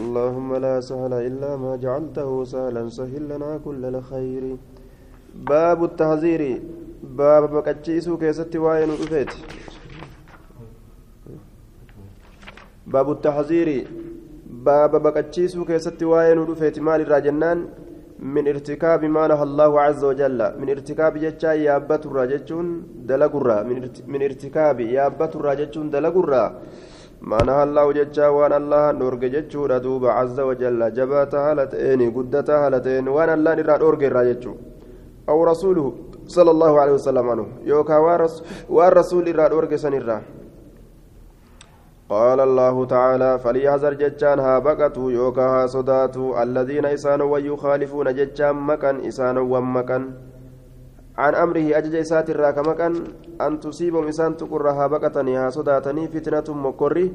اللهم لا سهل إلا ما جعلته سهلا سهل لنا كل الخير. باب التحذير. باب بقتشيسو كيست وين رفيت باب التحذير. باب بقتشيسو كيست وين رفيت مال الراجنان من ارتكاب ما نهى الله عز وجل. من ارتكاب جتشا يابت الراجتشون دلقرا من ارتكاب يابت الراجتشون دلقرا ما نهى الله جتشا وان الله نورج جتشورا دوبا عز وجل جبات هالتين قدت هالتين وان الله نرى نورج الراجتشو أو رسوله صلى الله عليه وسلم عنه يوكا والرسول الرا نورج سنرا قال الله تعالى فليحذر ججان ها بقتوا يوكا ها صداتوا الذين إسانوا ويخالفون ججان مكان إسانوا ومكان عن أمره أجج إسات الراك مكان أن تصيبهم إسان تقر ها بقتني ها صداتني فتنة مكري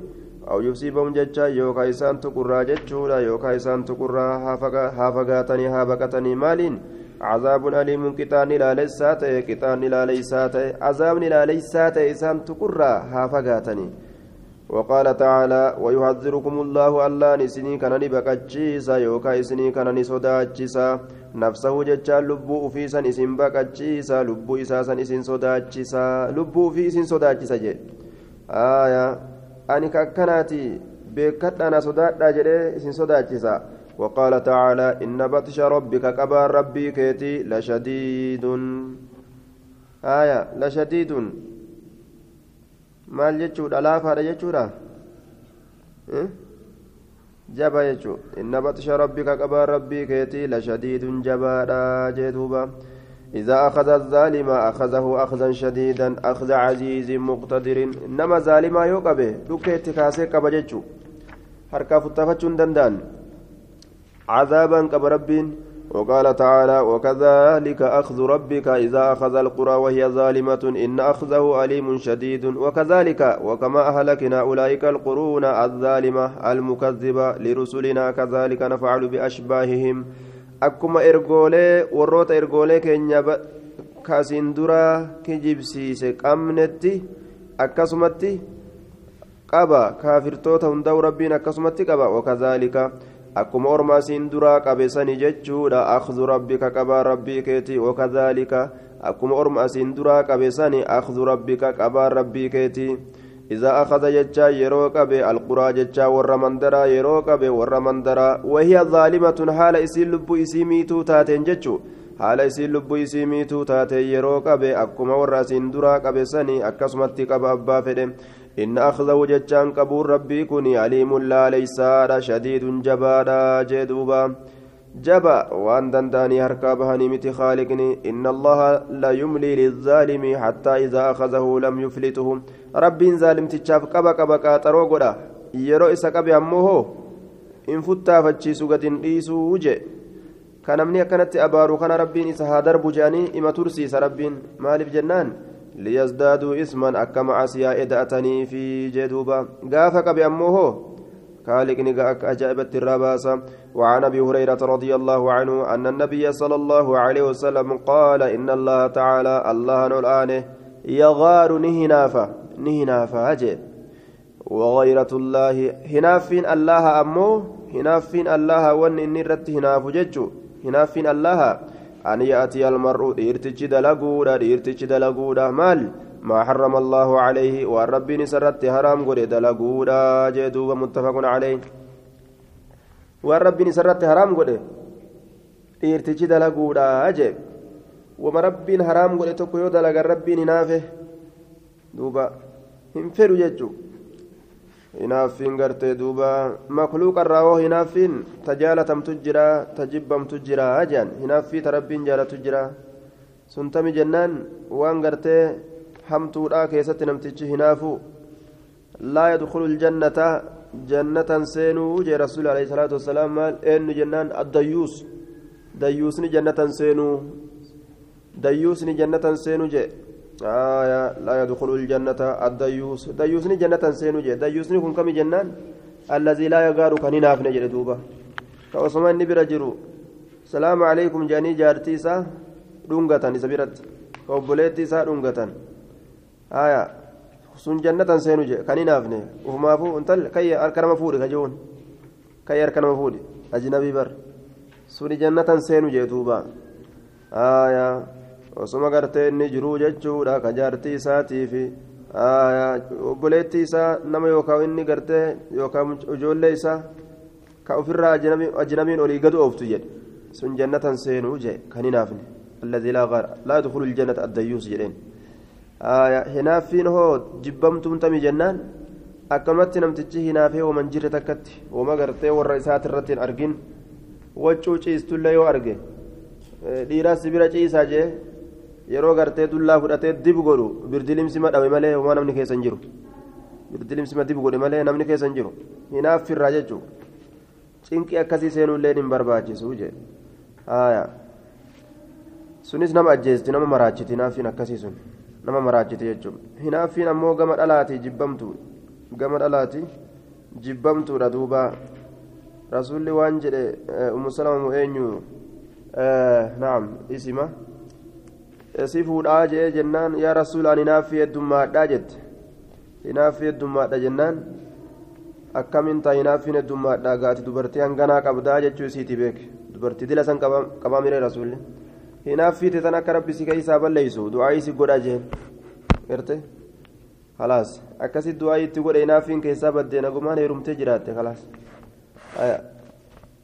أو يصيبهم ججا يوكا إسان تقر ججولا يوكا إسان تقر ها فقاتني ها بقتني مالين. عذاب أليم كتان لا ليسات كتان لا ليسات عذاب لا ليسات إسان تقر ها فقاتني. وقال تعالى ويحذركم الله الله نسني كان بكتشيسا يوكا إسني كان نسوداتشيسا نفسه جتشا لبو في سن اسم بكتشيسا لبو إساسا اسن سوداتشيسا لبو في اسن سوداتشيسا جي آية أني كأكناتي بكت أنا سودات جري اسن سوداتشيسا وقال تعالى إن بطش ربك كبار ربي كيتي لشديد آية لشديد maal jechuudha? Laafaadha jechuudha? Jaba jechuu inna batsha rabbika qabaan rabbii keetii lashadiidun jabaadha jee duuba. إذا أخذ الظالم أخذه أخذا شديدا أخذ عزيز مقتدر إنما ظالما يوقبه دكت كاسي كبجتشو حركة فتفتشون دندان عذابا كبربين وقال تعالى وكذلك أخذ ربك إذا أخذ القرى وهي ظالمة إن أخذه أليم شديد وكذلك وكما أهلكنا أولئك القرون الظالمة المكذبة لرسلنا كذلك نفعل بأشباههم. أكما إرغولي وروت إرغولي كينيا كاسندرا كجبسيس كامنتي أكسمتي قبا كافرتوتا هندو ربين أكسمتي قبا وكذلك akkuma orma siin duraa qabeessanii jechuudha akhzu rabbika qabaa rabbii keetii wakadhaalika akkuma orma asiin duraa qabeessanii akhzu rabbika qabaa rabbii keetii إذا أخذ ججا يروك به القرى ججا ور مندرا يروك به ور مندرا وهي ظالمة حال إسي لب إسي ميتو تاتين ججو حال إسي لب إسي ميتو تاتين يروك به أكما ور سندرا قبسني أكسمتي قب أبا فدم إن أخذه جتان قبور ربي كوني عليم لا ليس شديد جبادا جدوبا. جبا وأن دنداني هركابها نمت خالقني. إن الله لا يملي للظالم حتى إذا أخذه لم يفلته. ربي ظالم تشاف قبا قبا قاترو قدا. يرو إسا قبي أمه إن فتا فتشيسو قد إيسو وجه. كان مني كانت أبارو كان ربي إسا هادر بجاني إما ترسيس ربي. مالف جنان. ليزدادوا اسما أكما عسيا إدأتني في جدوبا. قافك بأمه كالك أك أجابت الرباسة وعن أبي هريرة رضي الله عنه أن النبي صلى الله عليه وسلم قال إن الله تعالى الله الآن يغار نهنافة نهنافة أجي وغيرة الله هنافين الله أمو هنافين الله وان إني هناف ججو. هنافين الله أن يأتي المرء ديرتج دلقودا ديرتج دلقودا مال؟ ما حرم الله عليه والرب نسرت حرام قد دلقودا جدوب متفق عليه. والرب نسرت حرام قد ديرتج دلقودا أجب وما رب حرام قد تكو دلق الرب نافه دوبا. هم فرو hinaaffiin gartee duuba makluuqa irraa hoo hinaaffiin ta jaalatamtu jira ta jibbamtu jira jedhan hinaaffii ta rabbiin jaalatu jira suntami jennaan waan gartee hamtuudhaa keessatti namtichi hinaafu laa yadkhulu ljannata jannatan seenuu jee rasuuli alayhi salaatu wassalaam maal eenyu jennaan addayyuus dayyuusni jannatan seenuu dayyuusni jannatan seenuu jee آية لا يدخل الجنة. الديوس ديوسني جنة سينو جي. ديوسني كن كم جنان. الذي لا يغار كان نافن جل دوبا. كعثمان نبي رجلو. السلام عليكم جاني جارتي سا دونغتان سبيرت كوبوليتي سا دونغتان. آية. sun jannatan seenu je kan hinaafne ufumaafuu intal kayya harka nama fuudhe kajoon كي يركن مفودي أجنبي بر. سوني جنة سينو جيتوبا آية. Osuma gartee inni jiruu jechuudha ka jaartii isaatii fi obboleettii isaa nama yookaan inni gartee yookaan ijoollee isaa ka ofirraa ajnamiin olii gadu ooftu jedhe sun jannatan seenuu jee kan hinaafne alladhii laa yadkhulu ljannata addayyuus jedheen hinaaffiin hoo jibbamtuun tamii jennaan akkamatti namtichi hinaafee waman jirre takkatti wama gartee warra isaati irratti hin argin waccuu ciistullee yoo arge dhiiraas bira ciisaa jee yeroo gartee dullaa fudhatee dib godhu birdilimsima dhabe malee homaa namni keessa hin jiru birdilimsima dib godhe malee namni keessa hin jiru hinaaffirraa jechuun cinqii akkasii seenuullee hin barbaachisu jee sunis nama ajjeesti nama maraachiti hinaaffiin akkasii sun nama maraachiti jechuun hinaaffiin ammoo gama dhalaati jibbamtu gama dhalaati jibbamtuudha duuba rasuulli waan jedhe ummu salama naam isima si fuudhaa jee jennaan yaa rasuulaan hinaaffii heddummaadhaa jette. Hinaaffii heddummaadha jennaan akkamiin taa hinaaffiin heddummaadhaa gaati. Dubartii hanganaa qabdaa jechuu isiiti beeke. Dubartii dila san qabaa miree rasuulli. Hinaaffii tan akka rabbi si keessaa balleeysu du'aayii si godha jeen. Garte khalaas. Akkasi du'aayii itti godhe hinaaffiin keessaa baddee nagumaan heerumtee jiraatte khalaas.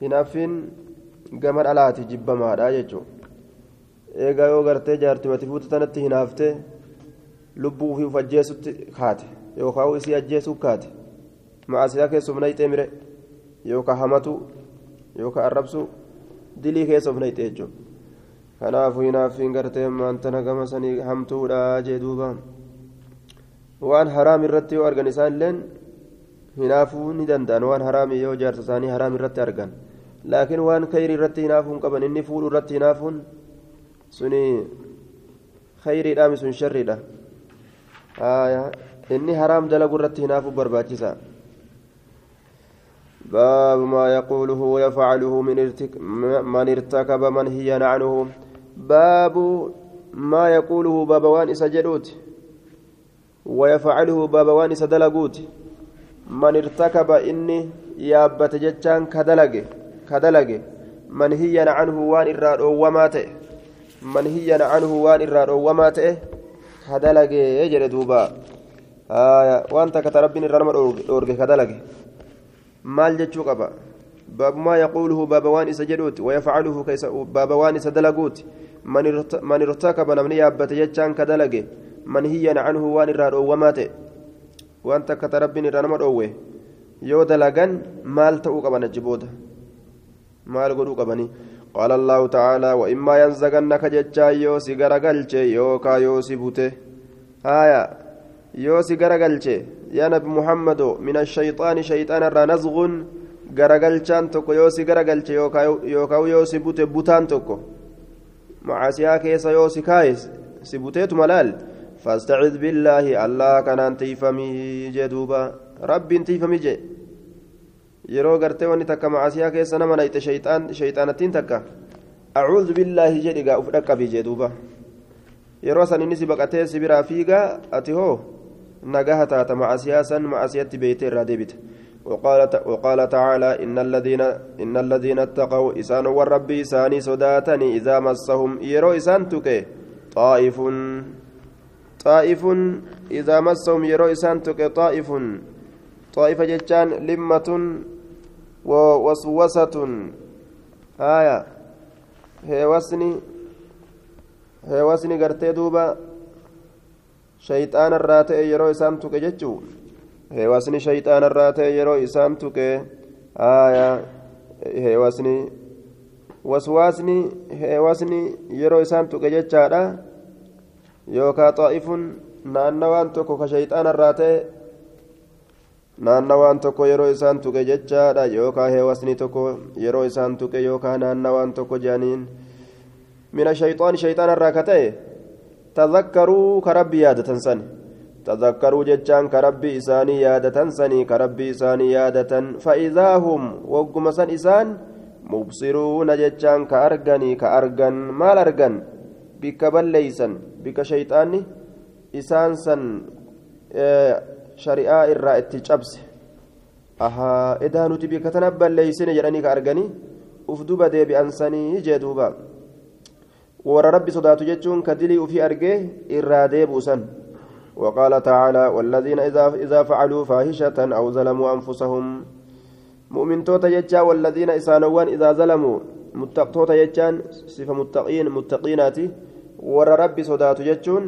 Hinaaffiin gama dhalaati jibbamaadha jechuudha eegaa yoo gartee jaartimati fuuta tanatti hinaaftee lubbuu ofii uf ajjeesutti kaate. Yookaan isii ajjeesuu kaate. Macaasiyaa keessa of nayxee mire. Yookaan hamatu yookaan arrabsu dilii keessa of nayxee jechuudha. Kanaafuu hinaaffiin gartee maantana gama sanii hamtuudha jee duuba waan haraam irratti yoo argan isaanilleen hinaafuu ni danda'an. Waan haraamii yoo jaarsa isaanii haraam irratti argan. Laakiin waan kayrii irratti hinaafuun qaban inni fuudhu irratti hinaafuun. Suni khayriidha misun sharriidha inni haraam dalagu irratti hinaafu barbaachisa باب ما يقوله ويفعله من من ارتكب منهيا عنه باب ما يقوله باب وان سجدوت ويفعله باب وان سدلقوت من ارتكب إني يابت جتان كدلق كدلق منهيا عنه وان إراد وما manhiyyan canhu waan irraa dhoowwamaa ta'e kadalagee jedhe duuba waan takka ta rabbiin irraa nama dhoorge kadalage maal jechuu qaba waan isa jedhuuti wayafcaluhu baaba waan isa dalaguuti man irtakaba namni yaabbate jechaan kadalage manhiyyan canhu waan irraa dhoowwamaa ta'e waan takka ta rabbiin irraa nama dhoowwe yoo dalagan maal ta'uu qaban achi booda maal godhuu qabanii قال الله تعالى وإما ينزغنك جتشا يوسي غرغلچه يوكا يوسي بوته. آية يوسي غرغلچه. يا نبي محمد من الشيطان شيطان الرا نزغ غرغلچان توكو يوسي غرغلچه يوكا يوكا يوسي بوته بوتان توكو. معاسيا كيس يوسي كايس سبوتيت ملال. فاستعذ بالله الله كان انتيفمي جدوبا. رب انتيفمي جي. Yeroo gartee wanni takka macasiyaa keessa nama nayte shayxaanattiin takka acuudhu billaahi jedhigaa uf dhaqqabii jee duuba yeroo san inni si baqatee si biraa fiigaa ati hoo nagaha taata macasiyaa san macasiyatti beeytee irraa deebite وقال تعالى إن الذين إن الذين اتقوا إسان والرب إساني صداتني إذا مسهم يرو إسان تكي طائف طائف إذا مسهم يرو إسان تكي طائف طائفة جتان لمة ووسوسة آية هيوسني هيوسني قرتي دوبا شيطان الراتئ يرو إسان تكي جتشو shayxaana irraa ta'e yeroo isaan tuqe aya heewasni waswaasni heewasni yeroo isaan tuqe jechaadha yookaa xaa'ifun naannawaan tokko ka shayxaana irraa ta'e naannawaan tokko yeroo isaan tuqe jechaadha yookaa heewasni tokko yeroo isaan tuqe yookaa naannawaan tokko jedhaniin mina shayxaan shayxaana irraa ka ta'e tadakkaruu ka rabbi yaadatan sani تذكروا جتان كربي إساني يادة سني كربي إساني يادة فإذا هم وقم سن إسان مبصرون جتان كأرغني كأرغن ما الأرغن بك بليسن بك شيطاني إسان سن شريعة إرى اتجابس ahaa edaa nuti bika tana balleeysine jedhanii ka arganii uf duba deebi'ansanii jee duuba. Warra rabbi sodaatu jechuun ka dilii ufii argee irraa deebuusan وقال تعالى والذين إذا إذا فعلوا فاحشة أو ظلموا أنفسهم مؤمن توتا يجا والذين إسانوان إذا ظلموا متقتوتا يجان صفة متقين متقيناتي ور ربي صدات جتشون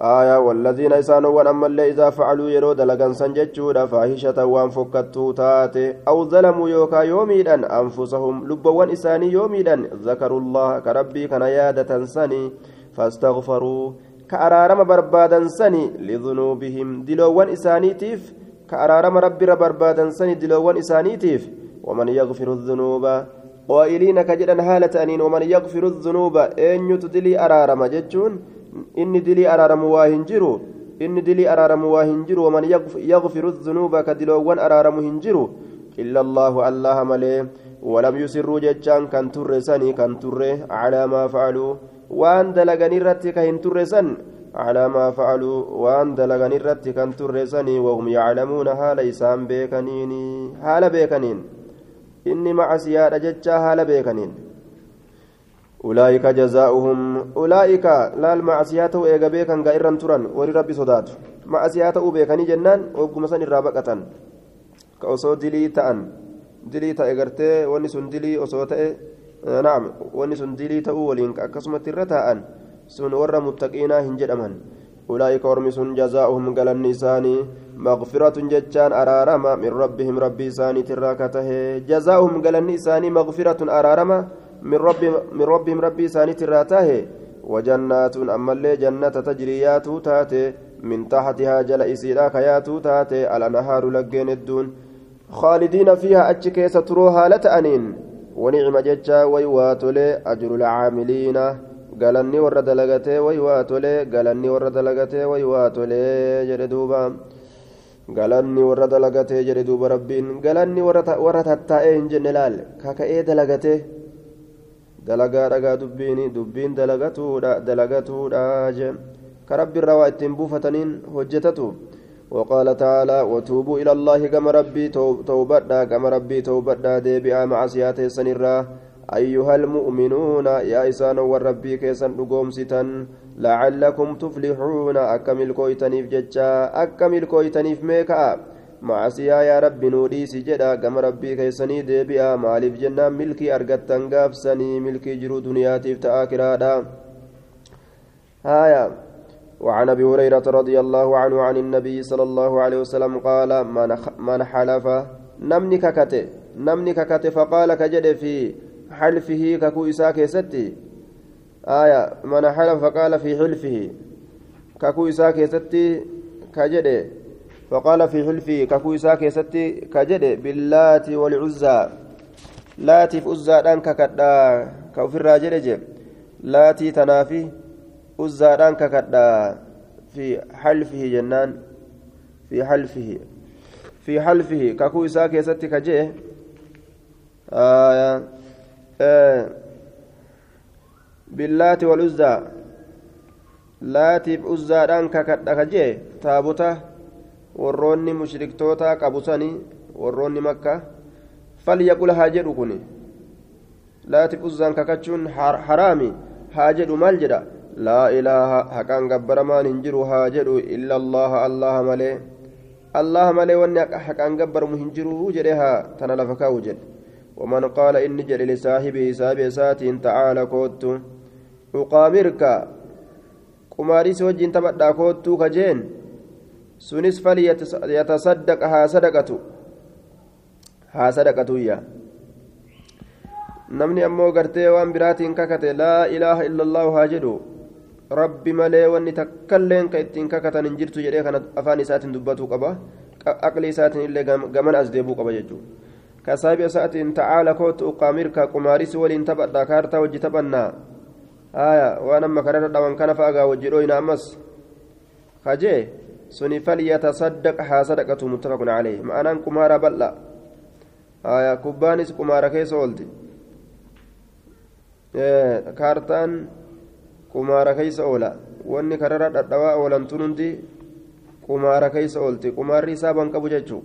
آية والذين إسانوان أما اللي إذا فعلوا يرو دلقان سنجتشودا فاحشة وان فكتو تاتي. أو ظلموا يوكا يوميدا أنفسهم لبوان إساني يوميدا ذكروا الله كربي كان يادة سني فاستغفروا. كأرارم بربادا سني لذنوبهم. دلوان إسانيتيف كأرارم ربي بربادا سني دلوان إسانيتيف ومن يغفر الذنوب. قائلين كجدا هالة أنين. ومن يغفر الذنوب. أن يتدلي أرارم ججون. إني دلي أرارم واهنجرو إني دلي أرارم واهنجرو ومن يغفر الذنوب كدلوان أرارم هنجرو إلا الله الله ملي ولم يسروا ججان كان ترسني كان تره على ما فعلوا ka hin turre san calaa maa facaluu waan dalaganii irratti kan turre sanii wahum yaclamuuna haala isaan beekaniini haala beekaniin inni macasiyaadha jechaa haala beekaniin أولئك جزاؤهم أولئك لا المعصيات وإيجا بيكا غيرا تران وري ربي صدات. معصيات وبيكني جنان وقم سن الرابقة كأصو دلي تأن. دلي تأجرتي ونسون دلي أصو تأ نعم ونسون دلي تأو ولين. أكسمت الرتاء سن ور متقينا هنجدمن أولئك ورمسون جزاؤهم قال النساني مغفرة ججان أرارما من ربهم ربي ساني تراكته جزاؤهم قال النساني مغفرة أرارما من ربهم ربهم ربي ساني تراته وجنات أما اللي جنة تجريات تاتي من تحتها جل إسيرا كيات تاتي الأنهار لقين الدون خالدين فيها أتشكي ستروها لتأنين ونعم ججا ويواتولي أجر العاملين galanni warra dalagatee way waa tolee galanni warra dalagatee way waa tolee jedhe duuba galanni warra dalagatee jedhe duuba rabbiin galanni warra tattaa'ee hin jenne laal kaka'ee dalagatee dalagaa dhagaa dubbiin dubbiin dalagatuudha dalagatuudha jee. Ka rabbiirraa waa ittiin buufataniin hojjetatu. وقال تعالى وتوبوا إلى الله كما ربي توبدا كما ربي توبدا ديبئا مع سياته سنرا أيها المؤمنون يا إسان والربي كيسا نقوم ستن لعلكم تفلحون أكمل كويتنيف ججا أكمل كويتنيف ميكا معسيا يا رب نودي سجدا كما ربي كيسني ديبئا مالف جنة ملكي أرقتن قافسني ملكي جرو دنياتيف تآكرادا هايا وعن أبي هريرة رضي الله عنه عن النبي صلى الله عليه وسلم قال من حلف نمني ككته نمني ككته فقال كجد في حلفه ككو إساك ستي آية من حلف فقال في حلفه ككو إساك ستي كجد. فقال في حلفه ككو إساك ستي كجد باللات والعزى لاتي في عزى دانك كدا كوفر لاتي تنافي uzzaadhaan kakadha fi halfihi jennaan fi halfihi fi halfihi kakuu isaa keessatti ka jee billaati wal uzzaa laatiif uzzaadhaan kakadha ka jee taabota warroonni mushriktoota qabusanii warroonni makka falyaqul haa jedhu kun laatiif uzzaan kakachuun haraami haa jedhu maal jedha? لا إله حقان قبر ما ننجر هاجر إلا الله الله ملي الله ملي واني حقان قبر مهنجر جريها تنلفكا وجد ومن قال إني جري لصاحبه صاحب ساتين تعالى كوت أقامرك قماري سوجين تبدا كوت كجين سنس فليتصدق ها صدقة ها صدقة يا namni ammoo gartee waan biraatiin kakate laa ilaaha illa allaahu haa jedhu rabbi malee wanni takkalleen ka ittiin kakatan hin jirtu jedhee kana afaan isaatiin dubbatuu qaba aqli isaatiin illee gaman as deebuu qaba jechuudha kasaabi isaatiin ta'aala kootu uqaamirka qumaaris waliin taphadha kaartaa hojii taphannaa haya waan amma kararra dhawan kana fa'agaa hojii dhooyna ammas kajee suni falyatasaddaq haa sadaqatu muttafaqun calee ma'anaan qumaara bal'a haya kubbaanis qumaara keessa oolti kaartaan qumaara keessa oola wanni kararra dhadhawaa oolantuun hundi qumaara keessa oolti qumaarri isaa ban qabu jechuu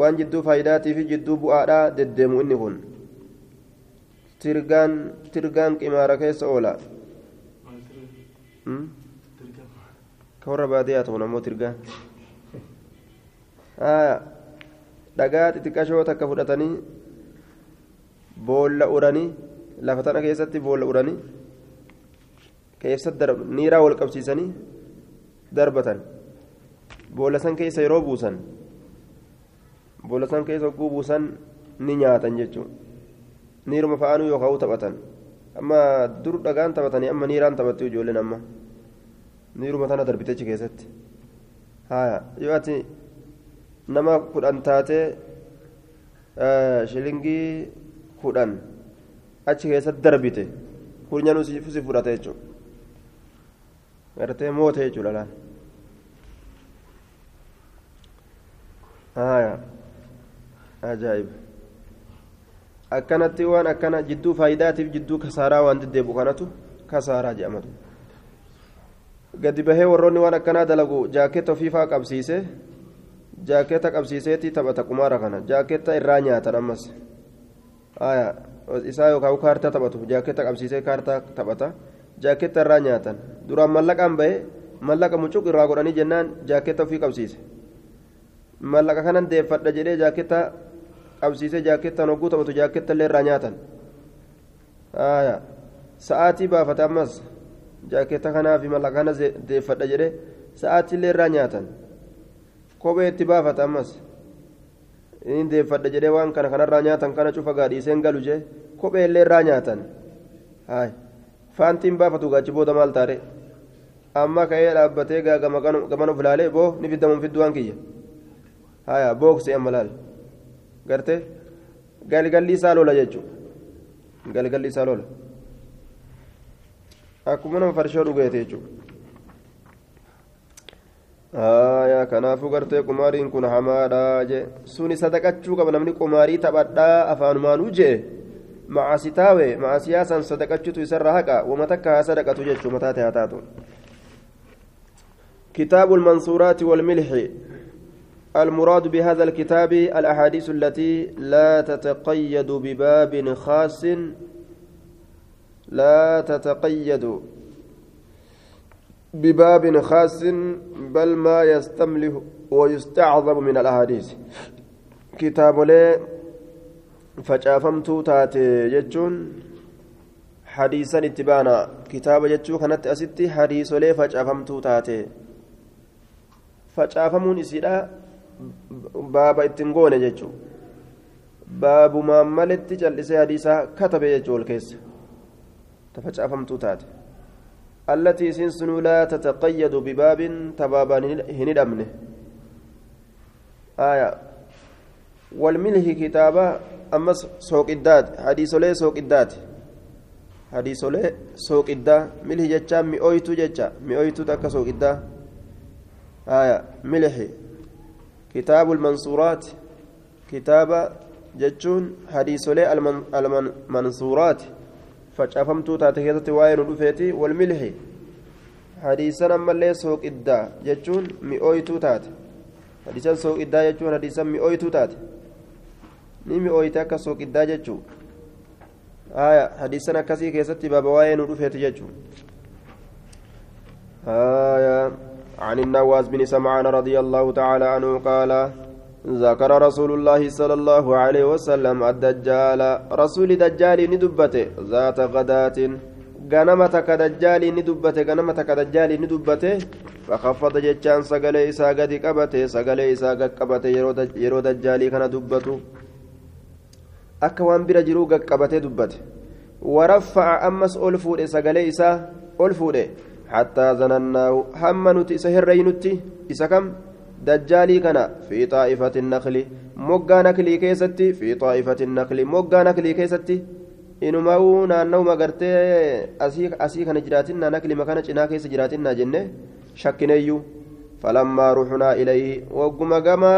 waan jidduu faayidaatii fi jidduu bu'aadhaa deddeemu inni kun tirgaan tirgaan qimaara keessa oola ka warra baadiyyaa ta'u ammoo tirgaan dhagaa xixiqqashoo takka fudhatanii boolla uranii lafa tana keessatti boolla uranii keessatti niiraa wal qabsiisanii darbatan boolla san keessa yeroo buusan boolla san keessa hogguu buusan ni nyaatan jechuudha niiruma fa'aanuu yookaan taphatan amma dur dhagaan taphatanii amma niiraan taphatti ijoolleen amma niiruma tana darbitechi keessatti haa yoo ati nama kudhan taatee shilingii kudhan achi keessatti darbite kurnyanuu si fudhata jechuudha gartee moote jechuudha laal haa ajaa'iba akkanatti waan akkana jidduu faayidaatiif jidduu kasaaraa waan deddeebu kanatu kasaaraa jedhamatu gadi bahee warroonni waan akkanaa dalagu jaaketta ofiifaa qabsiise jaaketta qabsiiseeti taphata qumaara kana jaaketta irraa nyaatan ammas. Isaa yookaan kaartaa taphatu jaaketta qabsiisee kaartaa taphata jaaketta irraa nyaatan. Duraan mallaqaan bahee mallaqa mucuq irraa godhanii jennaan jaaketta ofii qabsiise. Mallaqa kanan deeffadha jedhee jaaketta qabsiisee jaakettaan hogguu taphatu jaaketta illee irraa nyaatan. Sa'aatii baafata ammas jaaketta kanaa fi mallaqa kana deeffadha jedhee sa'aatii illee irraa nyaatan kophee itti baafata ammas inni deeffadha jedhee waan kana kanarraa nyaatan kana cufa gaadhiiseen galu jee kophee illee irraa nyaatan faantiin baafatu gaachi booda maal taare amma ka'ee dhaabbatee gaman of ilaalee boo ni fiddamuun fidduu waan kiyya haya booksee amma laal gartee galgalli isaa lola jechuudha galgalli isaa lola akkuma nama farshoo dhugeete jechuudha kanaafuu gartee qumaariin kun hamaadha jee suni sadaqachuu qaba namni qumaarii taphadhaa afaanumaanuu jee macasitaawe macasiyaasan sadaqachutu isarra haqa wama takka haa sadaqatu jechuu mataa ta'e haa taatu كتاب المنصورات والملح المراد بهذا الكتاب الأحاديث التي لا تتقيد بباب خاص لا تتقيد بباب خاص بل ما يستمله ويستعظم من الأحاديث. كتاب لي فجافمت تاتي جتون حديثا اتبانا كتاب جتشو كانت أستي. حديث لي فجافمت تاتي. فجافمون إسيدا baaba ittiin goone jechuun baabumaan maletti callisee hadiisaa katabe jechuu ol keessa tafacaafamtuu taate allatii isiin sunuu laa tataqayyadu bibaabin tabaabaan hin hidhamne aya walmilhi kitaaba ammas sooqiddaati hadiisolee sooqiddaati hadiisolee sooqiddaa milhi jechaa mi'ooytu jecha mi'ooytuutu akka sooqiddaa aya milhi كتاب المنصورات كتاب جتشون حديثولي المنصورات فشافمتو تاتيكيتة واين ودفيتي والملح حديثنا مالي سوق إدا جتشون مئويتو تات حديثا سوق إدا جتشون حديثا مئويتو تات ni mi'ooyte akka sooqiddaa jechuu. Haya hadiisan akkasii keessatti baaba waa'ee nu dhufeeti jechuu. Haya عن النواس بن سمعان رضي الله تعالى عنه قال ذكر رسول الله صلى الله عليه وسلم الدجال. رسول دجال ندبته ذات غداة. غنمتك دجال ندبته غنمتك دجال ندبته. فخفض جتان سغلي إسا قد قبته سغلي إسا قد قبته يرو دجالي كان waan bira jiruu qaqqabatee dubbate waraffa'a ammas ol fuudhe sagalee isaa ol fuudhe حتى ظنناه هم نتي سهري نتي إسكم دجالي كان في طائفة النخل مقا نكلي كيستي في طائفة النخل مقا نكلي كيستي إنما naannoo magartee asii kana jiraatinna nakli makana cinaa keessa jiraatinna jenne shakkineeyyuu falammaa ruxunaa ilayhi wagguma gama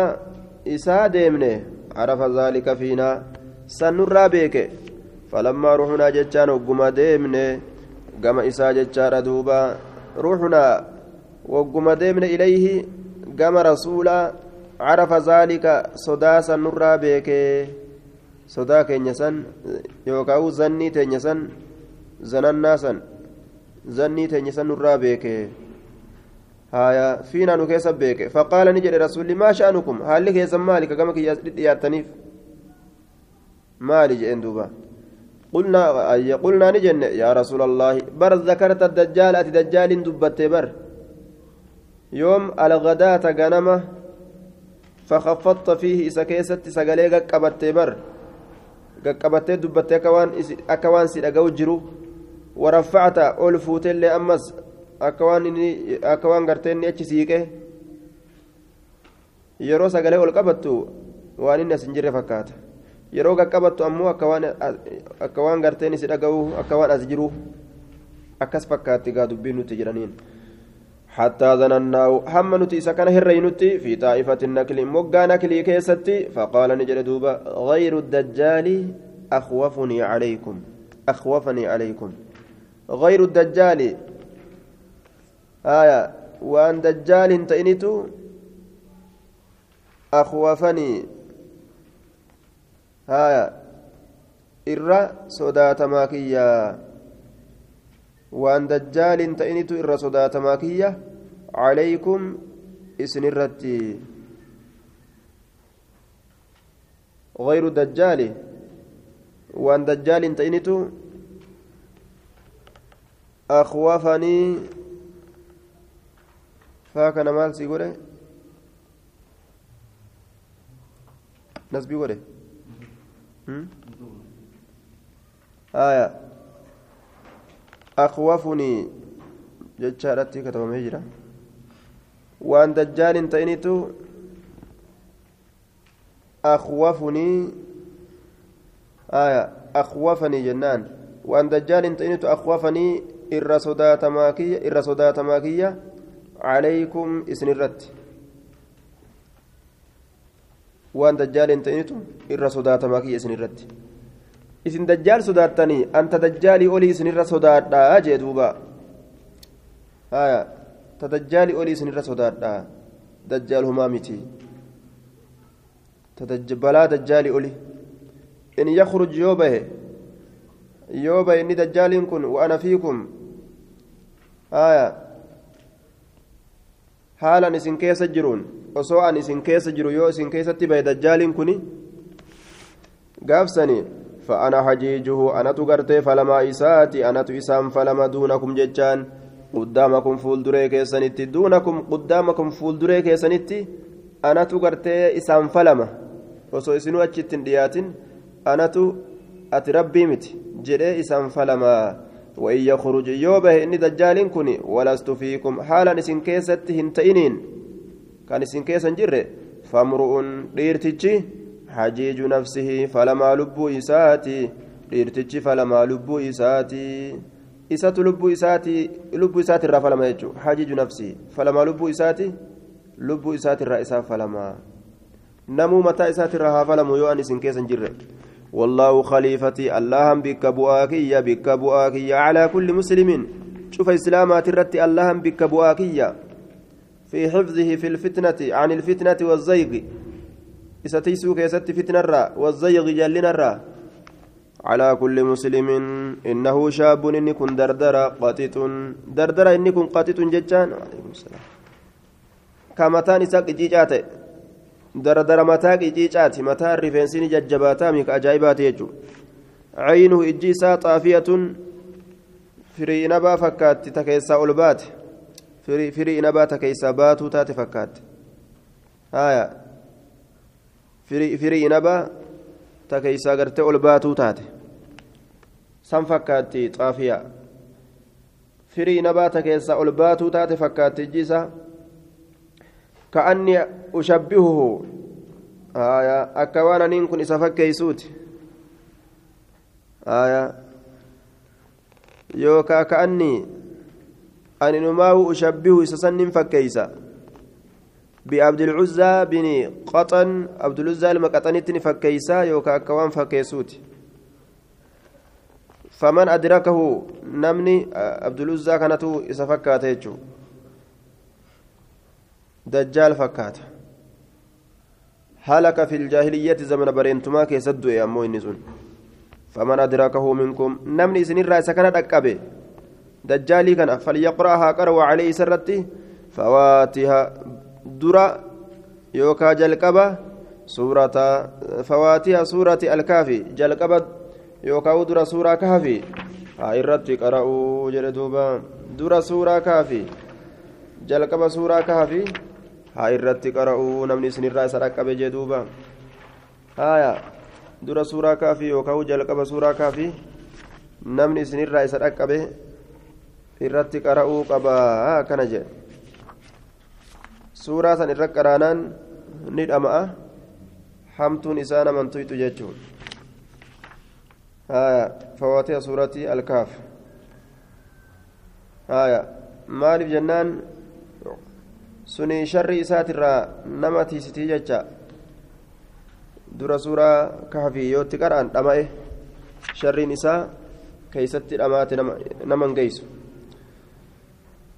isaa deemne carafa zaalika fiinaa sannurraa beeke falammaa ruxunaa jechaan wagguma deemne gama isaa jechaadha duuba ruuxunaa wagguma deemne ilayhi gama rasuulaa عرف ذلك صداسا نرى بك صدا كينيسان يوكاو زني تينيسان زننا سن زني تينيسان نرى بك هايا فينا نكيس بك فقال نجد رسول ما شأنكم هل لك يا مالك كما ياتنيف مالي جئن دوبا قلنا أي قلنا نجن يا رسول الله بر ذكرت الدجال أتي دجال دبت بر يوم الغداة غنمة فخفضت فيه إسا كيست سقلي قبت بر قبت دبت أكوان أكوان سيدقو جرو ورفعت أول فوتل أمس أكوان أكوان قرتين qabattu waan inni as hin jirre fakkaata yeroo qaqqabattu ammoo akka waan garteen isi dhaga'u akka waan as jiru akkas fakkaatti gaa dubbiin nuti jedhaniin حتى ظنناه هم نتي سكن هرينتي في طائفة النكل مقا نكلي كيستي فقال نجد دوبا غير الدجال أخوفني عليكم أخوفني عليكم. غير الدجال. آية وأن دجال تئنتو أخوفني. haya irra sodaatamaa kiyya waan dajjaalin ta'initu irra sodaatamaa kiyya calaykum isin irratti غير الدجال وان دجال تئنتو أخوفني فاكنا مال سيقوله نسبي قوله آية أخوفني جتشارتي كتبه هجرة وأن دجال تئنتو أخوفني آية أخوفني جنان. وأن دجال تئنتو أخوفني إر صدات ماكية إر ماكية عليكم إسن dajjaaliin ta'initu irra sodaatamaa kiyya isin irratti isin dajjaal sodaattanii anta dajjaalii olii isinirra sodaadhaa jee duuba haya ta dajjaalii olii isinirra sodaadhaa dajjaal humaa miti balaa dajjaalii oli in yakruj yoo bahe yoo bahe inni dajjaaliin kun wa'ana fiikum haya haalan isin keessa jiruun osoo an isin keessa jiru yoo isin keessatti bahe dajjaaliin kuni gaafsanii فأنا حجيجه أنا تغرتي فلما إساتي أنا تسام فلما دونكم جتان قدامكم فول دريك سنتي دونكم قدامكم فول دريك سنتي أنا تغرتي إسام فلما وسو إسنو أجتن دياتن أنا تو أتي ربي مت جري إسام فلما وإن يخرج يوبه إني دجال كني ولست فيكم حالا إسن كيست هنتئنين كان إسن كيسا جري فامرؤ ديرتجي حجيج نفسه فلما لبو إساتي dhiirtichi falamaa lubbuu isaati isatu lubbuu isaati lubbuu isaati irraa falama jechuudha hajiju nafsi falamaa lubbuu isaati lubbuu isaati irraa isaa falamaa namuu mataa isaati irraa haa falamu yoo an isin keessa hin jirre والله خليفتي اللهم بك بؤاكية بك بؤاكية على كل مسلم شوف إسلامات الرت اللهم بك بؤاكية في حفظه في الفتنة عن الفتنة والزيغ إستيسو كيست فتنة الرا والزيغ جلنا الرا على كل مسلم إنه شاب إني كن دردرة قاتت دردرة إني كن قاتت ججان عليكم السلام كمتان إساق جيجات دردرة متاق جيجات متى الرفنسين ججباتا ميك أجايبات يجو عينه إجيسا طافية فري نبا فكات تكيسا أولبات فري فري نبا تكيسا باتو تات فكات آية فري فري نبا تكيسا غرتي أولباتو تات san fakkaatti xaafiyaa firii nabaata keessa ol baatuu taate fakkaatti jisa ka'anni ushabbihuhu akka waan aniin kun isa fakkeeysuuti yookaa ka'anni ani numaahu ushabbihu isa sannin fakkeeysa بعبد العزى بن قطن عبد العزى المقطنتني فكيسا يوكا كوان فكيسوتي فمن أدركه نمني عبد العزى كانت إذا فكات دجال فكات هلك في الجاهلية زمن برينتما كيسد يا أمو النسون فمن أدركه منكم نمني سنين رأس كانت أكبه دجالي كان فليقرأها قرأ عليه سرتي فواتها درا يوكا جلقبة سورة فواتها سورة الكافي جلقبة يوكا درا سورة كافي irratti qara'uu jedhe duuba dura suuraa kaafi jalqaba suuraa kaafi haa irratti qara'uu namni isinirraa isa dhaqqabe jee duuba haya dura suuraa kaafi yookaan jalqaba suuraa kaafi namni isinirraa isa dhaqqabe irratti qara'uu qaba kana jedhe suuraa san irra qaraanaan ni dhama'a. Hamtuun isaa namantuytu jechuun fawaatiha suurati alkaaf maaliif jennaan? Suni sharri isaatirraa nama tiisitii jecha dura suuraa kahfii yootti qara'an dhama'e sharriin isaa keeysatti dhamaate nama hin geeysu.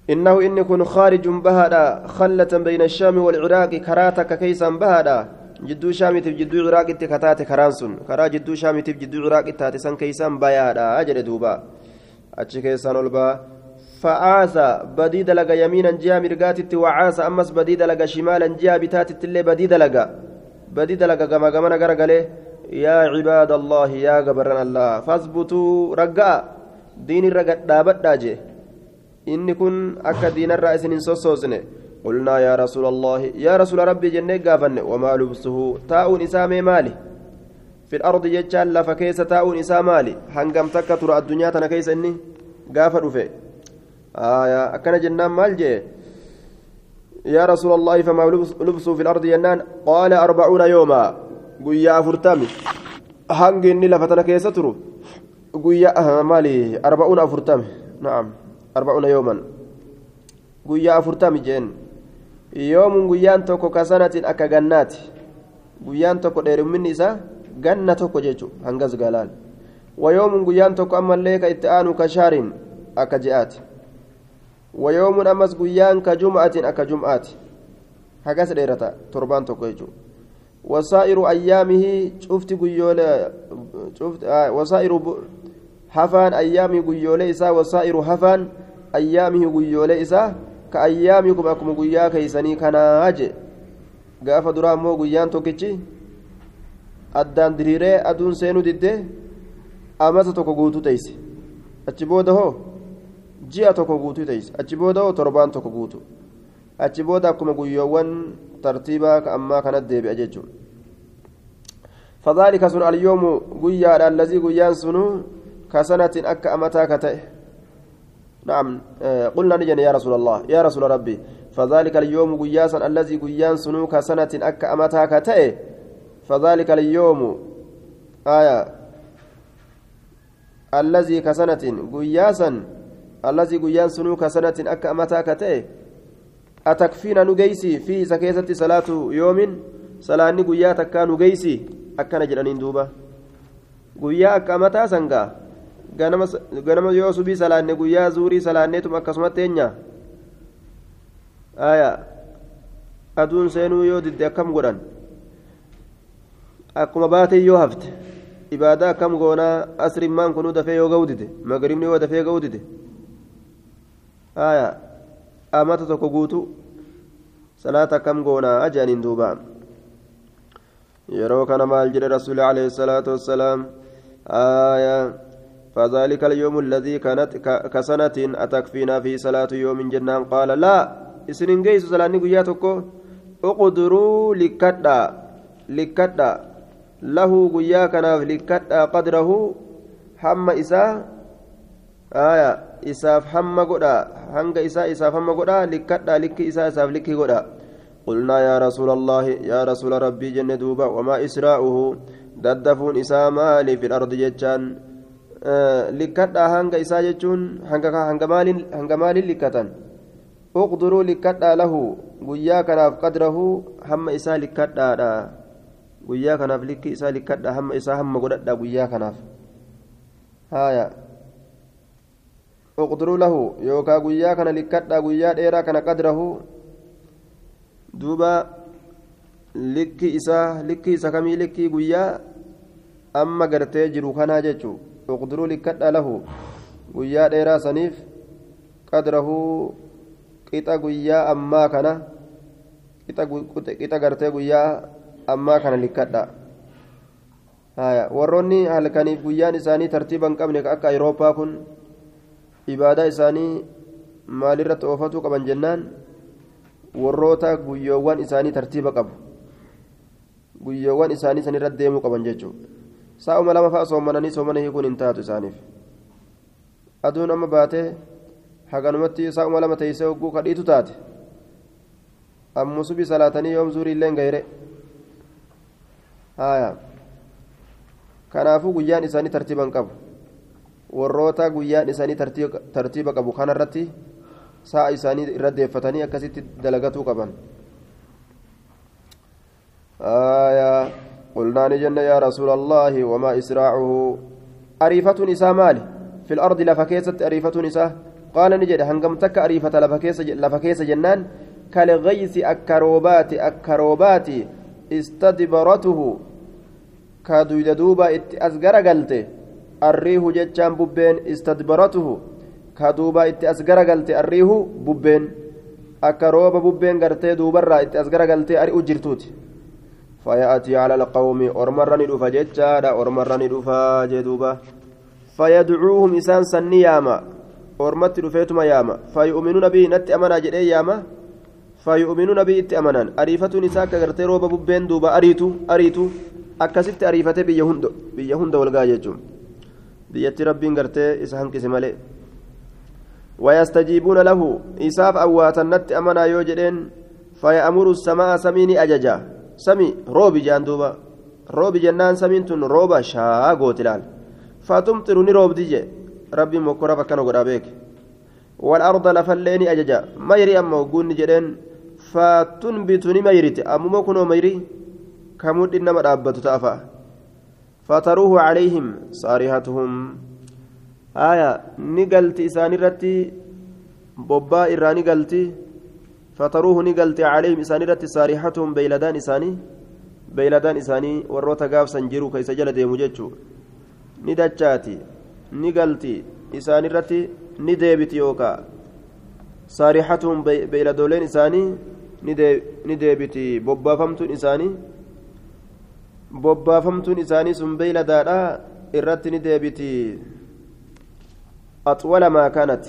إنه إن كن خارج بهادا خلة بين الشام والعراق كراتك كيسا بهادا. jidduu shaamitiif jidduu ciraaqitti kataate karaan sun karaa jidduu shaamitiif jidduu ciraaqitti taate san keeysaan bayaadha jedhe duuba achi keessaan ol baa فعاس بدي دلغا يمينا جهة مرقاتت وعاس أمس بدي دلغا شمالا جهة بتاتت اللي بدي دلغا بدي دلغا كما كما نقرق يا عباد الله يا قبرنا الله. فاثبتوا رقا دين الرقا دابت داجي. إني كن أكا دين الرئيس ننسوسوسني قلنا يا رسول الله يا رسول ربي جنة قافن وما لبسه تاؤن إسامي مالي في الأرض يجعل فكيس تاؤن إسامالي هنقم تكتر الدنيا تنكيس إني قافن في آية أكن جنان مال جي يا رسول الله فما لبسه في الأرض جنان قال أربعون يوما قويا أفرتامي هنقي إني لفتنا كيس ترو قويا مالي أربعون أفرتامي نعم أربعون يوما قويا أفرتامي جين yoomun guyyaan tokko kasanatiin akka gannaati guyyaan tokko dheerumminni isaa ganna tokko jechuun hangas galaan wayoomun guyyaan tokko ammallee ka itti aanu ka shaariin akka je'aati wayoomun ammas guyyaan ka jum'atiin akka jum'aati hagas dheerata torbaan tokko jechuudha wasaa'iru ayyaamihii cufti guyyoolee wasaa'iru hafaan ayyaamii guyyoolee isaa wasaa'iru hafaan ayyaamihii guyyoolee isaa ka ayyaamikum akkuma guyyaa keeysanii kanaa je gaafa duraa ammoo guyyaan tokkichi addaan diriiree aduun seenuu didde amata tokko guutuu teeyse achi booda hoo ji'a tokko guutuu teeyse achi booda hoo torbaan tokko guutu achi booda akkuma guyyoowwan tartiibaa ammaa kanat deebi'a jechuudha فذلك سن اليوم قيا الذي قيان سنو كسنة أكا أمتا كتئ نعم. قلنا نجن يا رسول الله يا رسول ربي فذلك اليوم قياسا الذي قيان سنوك سنة أكا أمتا كتئ فذلك اليوم آية الذي كسنة قياسا الذي قيان سنوك سنة أكا أمتا كتئ أتكفينا نجيسي في سكيسة صلاة يوم؟ صلاة قيا تكا نجيسي أكا نجرانين دوبا قيا أكا أمتا سنقا ganama yoo subii salaanne guyyaa zuurii salaanneetuma akkasumatti eenyaa aya aduun seenuu yoo didde akkam godhan akkuma baatee yoo hafte ibaadaa akkam goonaa asrimmaan kunuu dafee yoo ga'u dide magribni yoo dafee ga'u aya amata tokko guutu salaata akkam goonaa ajaaniin duuba yeroo kana maal jedhe rasuuli alayhi salaatu wassalaam aya فذلك اليوم الذي كانت كسنة أتكفينا في صلاة يوم جنان. قال لا إسنين جيس صلاة نقياتك اقدروا لكدا لكدا. له قيا لكدا قدره. حم إساء آية إساف حم قدا. هنگ إساء إساف حم قدا. لكدا لك إساء إساف لك قدا. قلنا يا رسول الله يا رسول ربي جنة دوبا. وما إسراؤه. ددفون إساء مالي في الأرض جتان likkadhaa hanga isaa jechuun hanga maaliin likkatan uqduruu likkadhaa lahu guyyaa kanaaf qadrahu hamma isaa likkadhaadha guyyaa kanaaf likki isaa likkadhaa hamma isaa hamma godhadhaa guyyaa kanaaf haya uqduruu lahu yookaa guyyaa kana likkadhaa guyyaa dheeraa kana qadrahu duuba likki isaa likki isa kamii likkii guyyaa amma gartee jiru kanaa jechuu uqdiruu likkadha lahu guyyaa dheeraa saniif qadrahuu qixa guyyaa ammaa kana qixa gartee guyyaa ammaa kana likkadha warroonni halkaniif guyyaan isaanii tartiiba hin qabne akka ayirooppaa kun ibaadaa isaanii maalirratti oofatuu qaban jennaan warroota guyyoowwan isaanii tartiiba qabu guyyoowwan isaanii sanirratti deemuu qaban jechuudha saa'uma lama fa'a soomananii soomana hiikuun hin taatu isaaniif aduun amma baatee haganumatti saa'uma lama teessee hogguu kadhiitu taate ammusubi salaatanii yoom zuurii illee gayre haya kanaafuu guyyaan isaanii tartiiba hin qabu warroota guyyaan isaanii tartiiba qabu kanarratti sa'a isaanii irra deeffatanii akkasitti dalagatuu qaban آية قلنا نجن يا رسول الله وما إسراعه. أريفة نساء مالي. في الأرض لفكيسة أريفة نساء. قال نجد هنقم تك أريفة لفكيسة جنان. كالغيث أكروبات أكروبات استدبرته. كادويد دوبا أسقر قلته الريح جتشان ببين استدبرته. كدوبا أسقر قلته الريح ببين. أكروبا ببين قرتي دوبرا أسقر قلته أرئ جرتوتي فيأتي على القوم أرمرني دفا جتشادا أرمرني دفا جدوبا. فيدعوهم إسان سني ياما أرمت دفيتما ياما. فيؤمنون به نت أمنا جدي ياما. فيؤمنون به إت أمنا أريفة نساء كغرتي روبا ببين دوبا. أريتو أريتو. أكسفت أريفة بيا هند بيا هند والغايجون بيتي ربين غرتي إسهن كسمالي ويستجيبون له. إساف أواتا نت أمنا يوجدين فيأمر السماء سميني أججا. sami roobi jaan duuba roobi jennaan samiin tun rooba shaa gooti laal fatumxiru ni roobdi je rabbiin mokkoraaf akkana godhaa beeke والأرض لفليني أججا ميري أما وقوني جدين فتنبتني ميرتي أمما كنوا ميري كمود إنما رابط تافا فتروه عليهم صارحتهم آية نقلت إساني رتي بوبا إراني قلتي فتروه نقلت عليهم إساني رت صارحتهم بيلدان إساني بيلدان إساني وروتا قاف سنجرو كيس جل ديمو جتشو ندجاتي نقلتي إساني رت نديبتي يوكا صارحتهم بيلدولين إساني نديبتي بوبا فمتون إساني. بوبا فمتون إساني سن بيلدادا إرت نديبتي أطول ما كانت.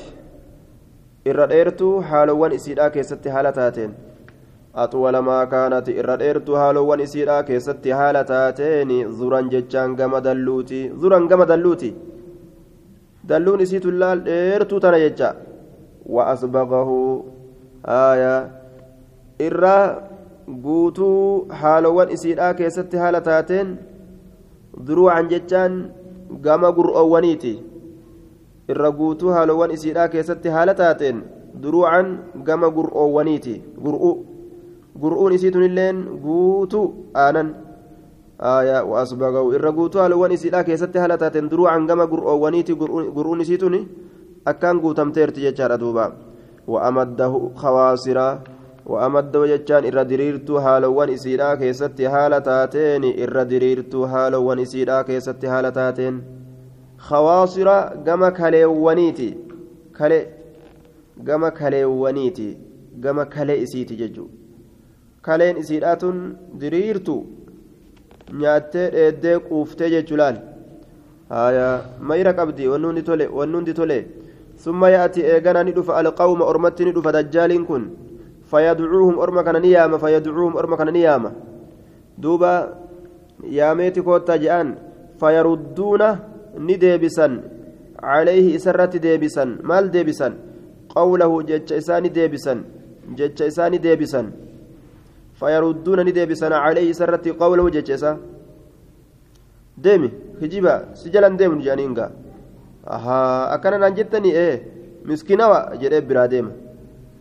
Irra dheertuu haalowwan isiidhaa keessatti haala taateen. Axwala maa kaanati irra dheertuu haalowwan isiidhaa keessatti haala taateen. Zuran jechaan gama dalluuti. Zuran gama dalluuti. Dalluun isiitu laal dheertuu tana jecha. Wa asbaqahu. Aya irra guutuu haalowwan isiidhaa keessatti haala taateen. Duruucan jechaan gama gur'oowwaniiti irra guutuu haalowwan isiidhaa keessatti haala taateen duruucan gama gur'oowwaniiti. Gur'u. Gur'uun isiitunilleen guutuu aanan. Waasbagahu irra guutuu haalowwan isiidhaa keessatti haala taateen duruucan gama gur'oowwaniiti. Gur'uun isiituni akkaan guutamteerti jechaadha duuba. Wa'amaddahu khawaasiraa irra diriirtuu haalowwan isiidhaa keessatti haala taateen. Irra diriirtuu haalowwan isiidhaa keessatti haala taateen خواصر جما كليوانيتي كلي جما كليوانيتي جما كلي إسيتي ججو كلين إسيرات دريرتو nyaattee dheeddee quuftee jechuu laal haya mayra qabdi wannuundi tole wannuundi tole summa yaati eegana ni dhufa alqawma ormatti ni dhufa dajjaaliin kun fayadcuuhum orma kana ni yaama fayadcuuhum orma kana ni yaama duuba yaameeti koottaa je'an fayarudduuna ni deebisan maal deebisan qawlahu jecha isaa ni deebisan jecha isaa ni deebisan fayarudduuna ni deebisan calayhi isarratti qawlahu jecha isaa deemi hijiba si jalan deemnu jedhaniinga ahaa akkana naan jettanii ee miskinawa jedhee biraa deema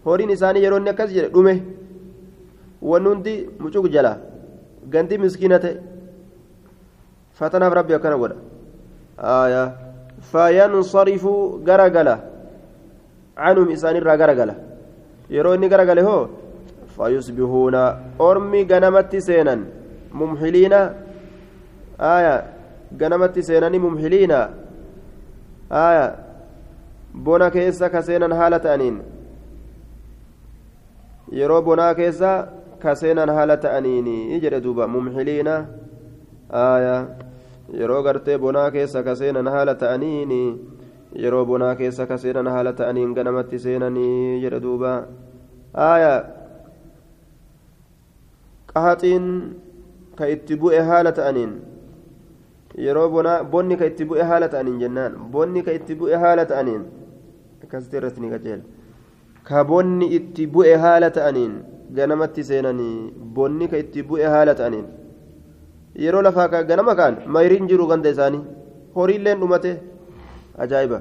horiin isaanii yeroo inni akkas jedhe dhume wanni hundi mucuk jala ganti miskiina ta'e fatanaaf rabbi akkana godha آية فينصرف غرغلة عنهم إسان الرا غرغلة يرو إني غرغلة هو فيصبحون أرمي غنمت سينا ممحلين آية غنمت سينا ممحلين آية بونا كيسا كسينا حالة أنين yeroo bonaa keessa kaseenan haala ta'aniini jedhe duuba mumxiliina aayaa yeroo gartee bonaa keessa kaseenan haala ta'aniini yeroo bonaa keessa kaseenan haala ta'aniin ganamatti seenanii jedhe duuba aayaa qahaxiin ka itti bu'e haala ta'aniin yeroo bonni ka itti bu'e haala ta'aniin jennaan bonni ka itti bu'e haala ta'aniin akkasitti irratti ni qajeela ka bonni itti bu'e haala ta'aniin ganamatti seenanii bonni ka itti bu'e haala ta'aniin yeroo lafaa ganama kaan mayriin jiru ganda isaanii horiilleen dhumate ajaa'iba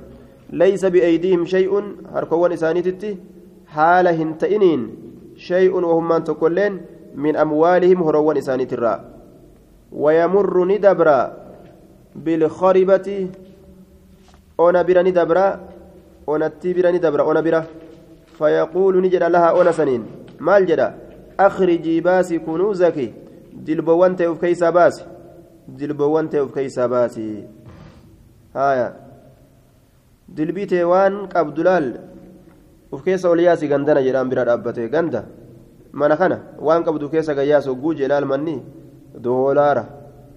laysa bi'eeydiihim shay'un harkowwan isaaniititti haala hin ta'iniin shay'un wahummaan tokkolleen min amwaalihim horowwan isaaniitirraa wayamurru ni dabra bilkaribati ona bira ni dabra onattii bira ni dabra ona bira فيقول نجد لها أنسنين مال جدا أخرجي باسي كنوزك دلبوان تيوف كيسا باسي دلبوان تيوف كيسا باسي هايا دلبي تيوان قبدلال uf keessa ol yaasi gandana jedhaan bira dhaabbate ganda mana kana waan qabdu keessa gayyaas hogguu jeelaal manni doolaara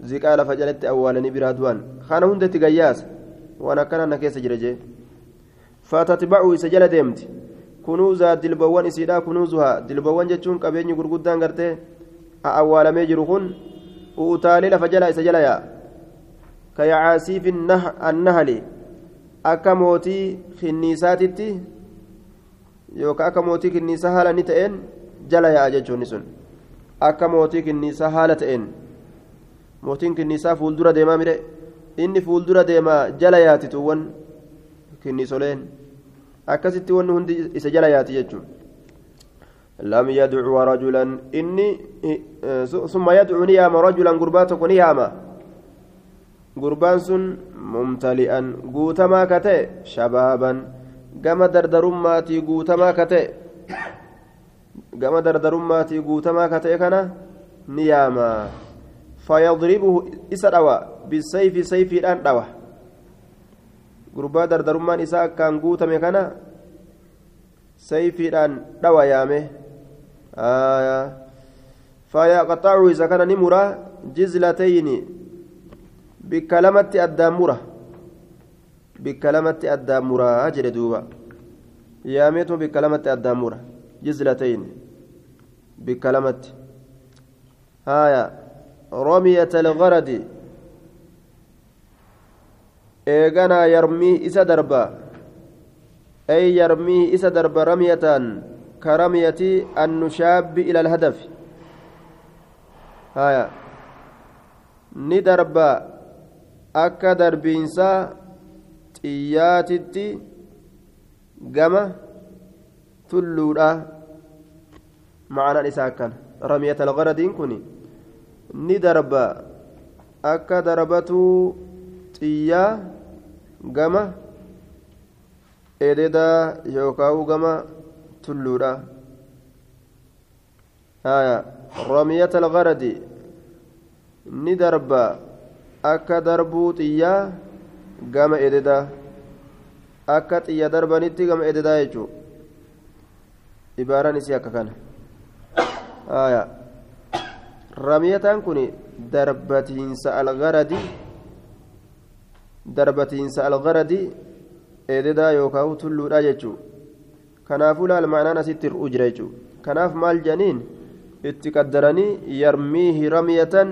ziqaa lafa jalatti awwaalanii biraa du'an kana hundatti gayyaasa waan akkana na keessa jira jee fatatba'u isa jala deemti kunuuza dilbawwan isiidha kunuuzuhaa dilbawwan jechuun qabeenyi gurguddaan gartee awwaalamee jiru kun utaalee lafa jala isa jala yaa ka yacaasiifi annahali akka mootii kinniisaatitti yookaan akka mootii kinniisaa haala ni ta'een jala yaa'a jechuun sun akka mootii kinniisaa haala ta'een mootiin kinniisaa fuuldura deemaa mire inni fuuldura deemaa jala yaatituuwwan kinniisoleen. akkasitti wanni hundi isa jala yaati jechuun lam yadcu rajulan inni summa yadcu ni yaama rajulan gurbaa tokko ni yaama gurbaan sun mumtali'an guutamaa ka ta'e shabaaban gama dardarummaatii guutamaa ka ta'e gama dardarummaatii guutamaa ka ta'e kana ni yaama fayadribuhu isa dhawa bisayfi sayfiidhaan dhawa gurbaa dardarummaan آية فيقطعه إذا كان نمرة جزلتين بكلمة الدامرة بكلمة الدامرة أجر دوبا ياميتم بكلمة الدامرة جزلتين بكلمة آية رمية الغرد إيغانا يرمي إسا دربا أي يرمي إسا دربا رمية alhadafi haya ni darba akka darbiinsaa xiyyaatitti gama tulluudha ma'anaan isaa akkan ramyata algaradiin kun ni darba akka darbatuu xiyyaa gama ededaa yookaan gama tulluudha ramiyata algaradi ni darba akka darbuu xiyyaa gama ededaa akka xiyya darbanitti gama ededaa jechuudha ibaaraan isii akka kana ramiyataan kun darbatiinsa algaradi darbatiinsa algaradi eededaa yookaan tulluudha jechuudha kanaafuu laal ma'anaan asitti hir'uu jira jechuudha kanaaf maal janiin itti qaddaranii yarmiihi ramiyatan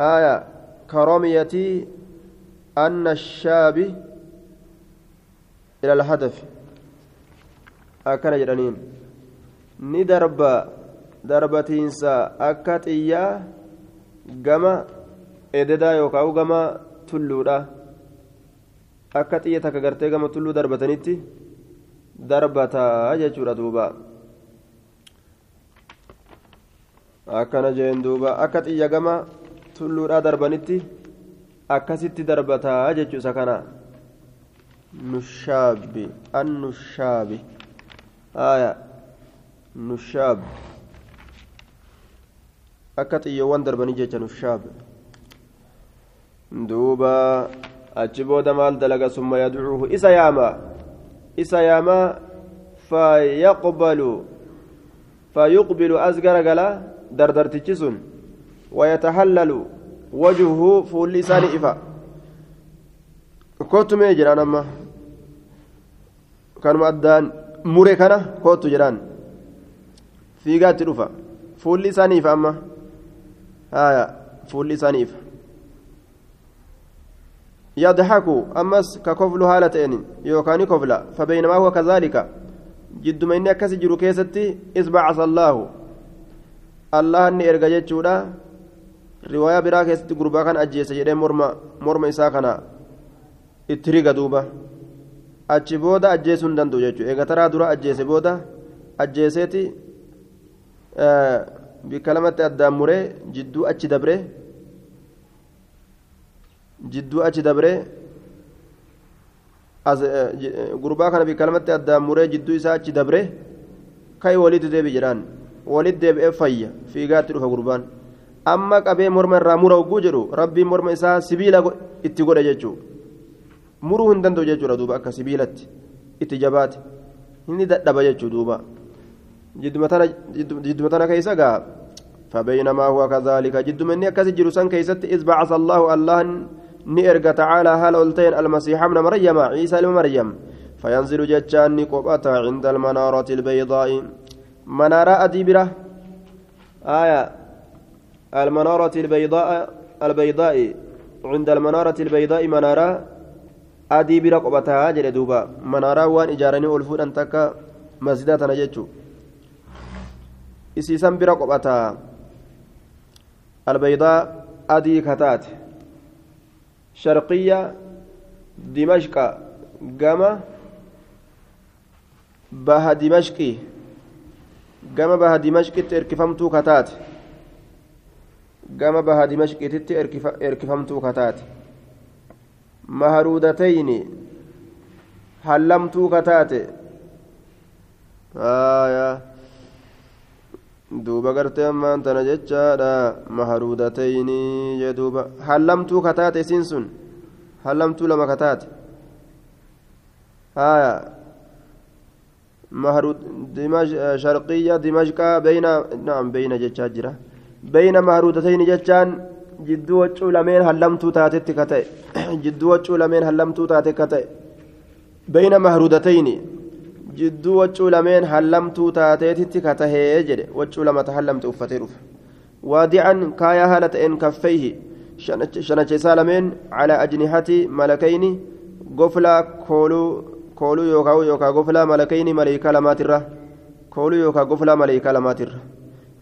haaya karamiyatii anna shaabi ila alhadafi akkana jedhaniin ni darba darbatiinsa akka xiyyaa gama ededaa yookaan gama tulluudha akka xiyya takka gartee gama tulluu darbatanitti darbataa jechuudha duuba. Akkana jeen duuba akka xiyya gama tulluudhaa darbanitti akkasitti darbataa jechuu isa kana. Nushaabi annushaabi. Aya nushaab akka xiyyoowwan darbanii jecha nushaab duuba achi booda maal dalaga summa yadcuuhu? Isa yaama isa yaama fayaqbalu fayuqbilu as garagala dardartichi sun wayatahallalu wajhuhu fuulli isaani ifa kootumee jedhaan amma kanuma addaan mure kana kootu jedhaan fiigaatti dhufa fuulli isaanii ifa amma haya fuulli isaanii ifa يضحك أمس ككفل هالة يوكاني كفلا فبينما هو كذلك. جد ما إني أكسي جرو كيستي إذ بعث الله. الله أني إرقى جتشودا رواية برا كيستي قربا كان أجيس جدي مرمى مرمى دوبا achi booda ajjeesuu hin danda'u jechuudha eega taraa dura ajjeese booda ajjeeseeti bikka lamatti addaan muree jidduu achi dabree jidduu achi dabree gurbaa kana bikka lamatti addaan muree jidduu isaa achi dabree kai walitti deebi jedhaan walitti deebi'ee fayya fiigaatti dhufa gurbaan amma qabee morma irraa mura hogguu jedhu rabbiin morma isaa sibiila itti godhe jechuudha muruu hin danda'u jechuudha duuba akka sibiilatti itti jabaate inni dadhaba jechuudha duuba jidduma tana keessa gaa فبينما هو كذلك جد مني أكاسي جلوسان كيست إذ بعث الله الله نئرق تعالى هل ألتين المسيح ابن مريم عيسى ابن مريم فينزل جتشان قبة عند المنارة البيضاء منارة أديبرة آية المنارة البيضاء البيضاء عند المنارة البيضاء منارة أديبرة قبتها جل دوبا منارة وان إجارني ألفون أن تكا مسجدات نجتشو isiisan bira qophataa. Albaydaa adii kataate sharqiyya dimashqa gama baha dimashqii gama baha dimashqitti erkifamtuu kataate gama baha dimashqiititti erkifamtuu kataate maharuudatayni hallamtuu kataate aayaa duuba gartee ammaan tana jechaadha maharuudatayni jee duuba hallamtuu kataate isiin sun hallamtuu lama kataate haya sharqiyya dimashqaa beyna naam beyna jechaa jira beyna maharuudatayni jechaan jidduu waccuu lameen hallamtuu taatetti ka ta'e jidduu waccuu lameen hallamtuu taate ka ta'e beyna maharuudatayni tahee jedhe waccuu lamata hallamte uffatee dhufe waadican kaayaa haala ta'een kaffeyhi shanacha isaa lameen calaa ajnihati malakayni goflaa kooluu kooluu yookaa yookaa goflaa malakayni maleeykaa lamaatirra kooluu yookaa goflaa maleeykaa lamaatirra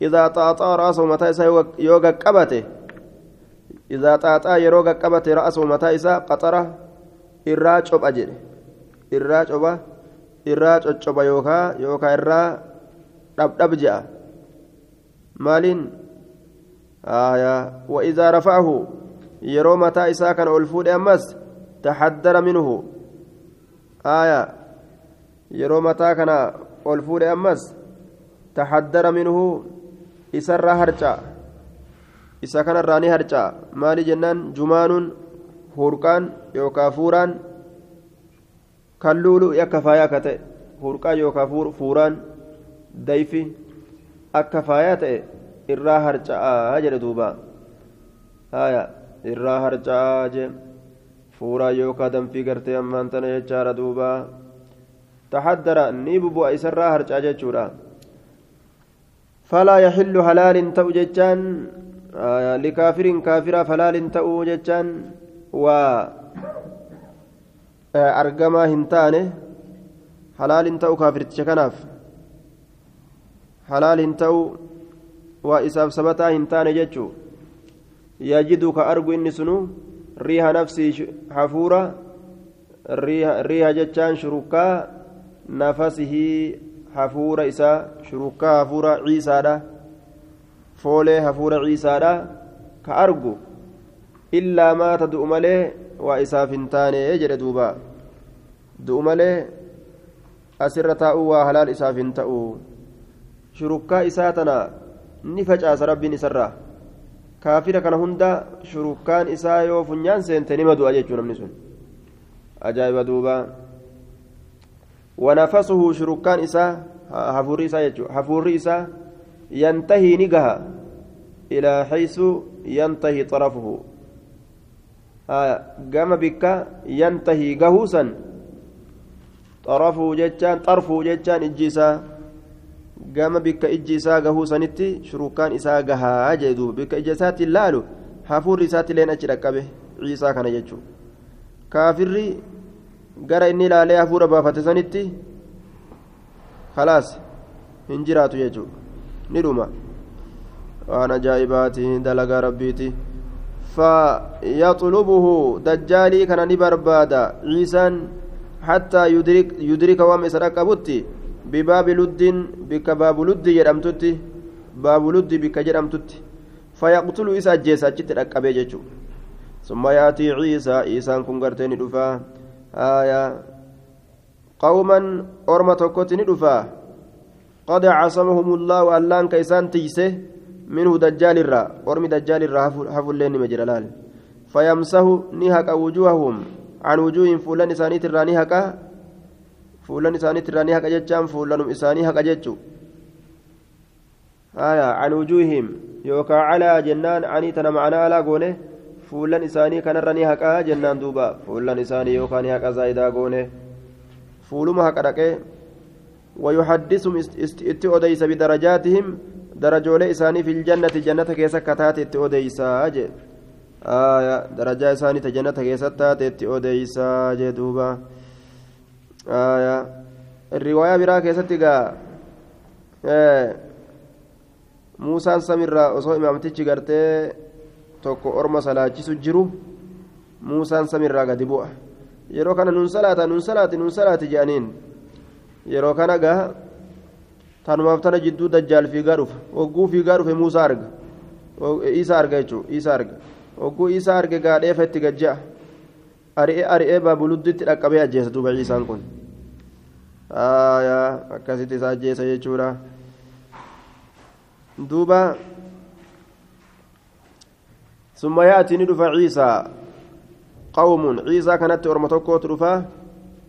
idaa xaaxaa ra'asahu mataa isaa yoo gaqqabate idaa xaaxaa yeroo gaqqabate ra'asahu mataa isaa qaxara irraa copha jedhe irraa copha irraa coccoba yookaa yookaa irraa dhabdhab je'a. Maaliin? وإذا رفعه يرو متى إساء كان ألفود أمس تحدر منه آية يرو متى كان ألفود أمس تحدر منه إسر هرجع إسا كان الراني هرجع مالي جنان جمان هوركان يوكا فوران kalluulu akka faayaa akka ta'e hurqaa yookaan fuuraan dayfi akka faayaa ta'e irraa harca'aa jedhe duuba haya irraa harca'aa jee fuuraa yookaan danfii gartee ammaan tana jechaadha duuba tahaddara ni bubu'a isarraa harca'aa jechuudha falaa yaxillu halaalin ta'u jechaan likaafirin kaafira falaalin ta'u jechaan argamaa hin taane halaal hin ta'u kaafirticha kanaaf. Halaal hin ta'u waa isaaf sabataa hin taane jechuu. Yajidu ka argu inni sunu riiha nafsii hafuura riiha jechaan shurukkaa nafasihii hafuura isaa shurukkaa hafuura ciisaadha. Foolee hafuura ciisaadha. Ka argu illaa maata du'u malee waa isaaf hin taane jedhe duuba du'u malee asirra taa'uu waa halaal isaaf hin ta'u shurukkaa isaa tana ni facaasa rabbiin isarraa kaafira kana hunda shurukkaan isaa yoo funyaan seente nima du'a jechuu namni sun ajaa'iba duuba wanafasuhu shurukkaan isaa hafuurri isaa jechuu hafuurri isaa yantahii ni gaha ilaa xaysu yantahi xarafuhu gama bikka yantahii xarafuu jechaan xarfuu jechaan ijji isaa gama bikka ijji isaa gahuu sanitti shurukkaan isaa gahaa jee duuba bikka ija isaatti laalu hafuurri isaatti leen achi dhaqqabe ciisaa kana jechuun kaafirri gara inni ilaalee hafuura baafate sanitti khalaas hin jiraatu jechuudha ni dhuma waan ajaa'ibaati dalagaa rabbiiti فيطلبه دجالي كان نبربادا عيسى حتى يدرك يدرك وام إسراك أبوتي بباب لد بك باب لد جرمتتي باب لد بك جرمتتي فيقتل إسا جيسا جتر أكبيجتشو ثم يأتي عيسى عيسى كن قرتين دفا آية قوما أرمى تكوتين دفا قد عصمهم الله ألان كيسان تيسه منه دجال الرا أرمي دجال الرا هفو اللين مجرلال فيمسه نهك وجوههم عن وجوههم فولان إسانيت الرا نهك فولان إسانيت الرا نهك جتشام فولان إساني هك جتشو. آية عن وجوههم يوكا على جنان عني تنا معنا على قوله فولان إساني كان الرا نهك جنان دوبا فولان إساني يوكا نهك زايدا قوله فولما هك ويحدثهم است أديس بدرجاتهم isaanii fi jannati jannata keessa kataate itti odeysaa jee jannata keessatti taate itti odeysaa jee duuba aya riwaayaa biraa keessatti gaa muusaan samirraa osoo imaamtichi gartee tokko orma salaachisu jiru muusaan samirraa gadi bu'a yeroo kana nun salaata nun salaati nun salaati jedhaniin yeroo kana gaa tanumaaf tana jidduu dajjaal fiigaa dhufa hogguu fiigaa dhufe muusaa arga isa arga jechuudha isa arga hogguu isa arge gaadheefa itti gajja'a ari'ee ari'ee baabuludditti dhaqqabee ajjeesa duuba ciisaan kun. Akkasitti isa ajjeesa jechuudha. Duuba ثم يأتي ندف عيسى قوم عيسى كانت أرمى تكوت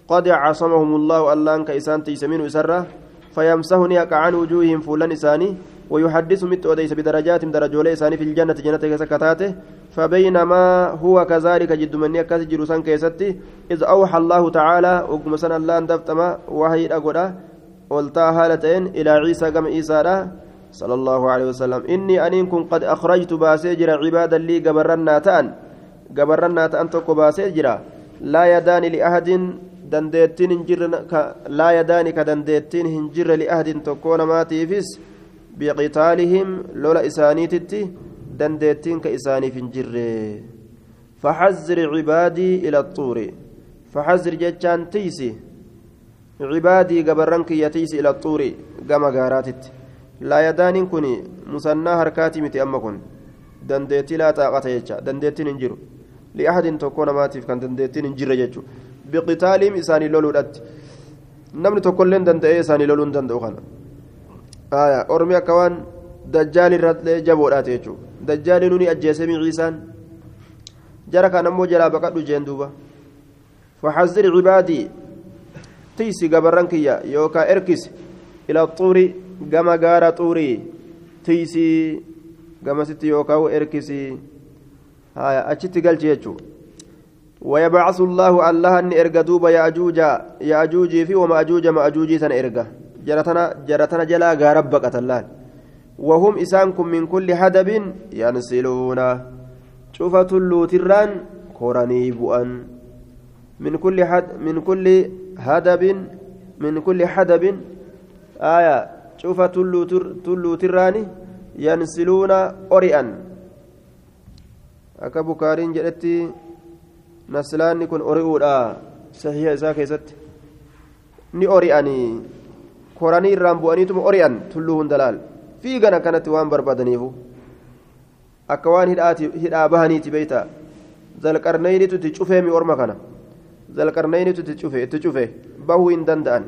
قد عصمهم الله ألان كإسان تيسمين إسره فيمسحني عن وجوههم فولان إساني ويحدث مت أديس بدرجات درجولي إساني في الجنة جنة كسكتاته فبينما هو كذلك جد من يكاد جلوسان كيستي إذ أوحى الله تعالى وقم سنة الله اندفتما وحي أقولا قلتا هالتين إلى عيسى كما عيسى صلى الله عليه وسلم. إني أنينكم قد أخرجت باسجر عبادا لي قبرنا تأن قبرنا تأن تقو باسجر لا يدان لأحد dandeettiin hin jirre laa yadaani ka dandeettiin hin jirre li'ahdin tokkoo namaatiifis biqitaalihim lola isaaniititti dandeettiin ka isaaniif hin jirre faxazir cibaadii ila xuuri faxazir jechaan tiisi cibaadii gabarran kiyya tiisi ila xuuri gama gaaraatitti laa yadaaniin kun musannaa harkaati miti amma kun dandeettii laa xaaqata jecha dandeettiin hin jiru li'ahdin tokkoo namaatiif kan dandeettiin hin jirre jechuudha biqitaalihim isaanii loluudhatti namni tokkolleen danda'ee isaanii loluu hin danda'u kana ormi akka waan dajjaali irratlee jaboodhaati jechuudha dajjaali nuni ajjeesee miciisaan jara kan ammoo jalaa baqadhu jeen duuba faxazir cibaadii tiisi gabarran kiyya yookaan erkisi ila xuuri gama gaara xuurii tiisii gamasitti yookaan erkisi achitti galchi jechuudha. ويبعث الله الله أن إرجع دوبا يأجوج يأجوج في ومأجوج مأجوج تن إرجع جرتنا جرتنا جلا غارب قتلان وهم إسانكم من كل حدب ينسلون. شوفة اللوتران كوراني بؤن. من كل حد من كل هدب من كل حدب. آية شوفة اللوتران ينسلون أريئا أكا بكارين جلتي naslaanni kun ori'uudha sahiha isaa keessatti ni ori'anii koranii irraan bu'aniituma ori'an tulluu hunda laal fiigan akkanatti waan barbaadaniifu akka waan hidhaa bahaniiti beeyta zalqarnaynitu itti cufee mi orma kana zalqarnaynitu itti cufe itti cufe bahuu hin danda'an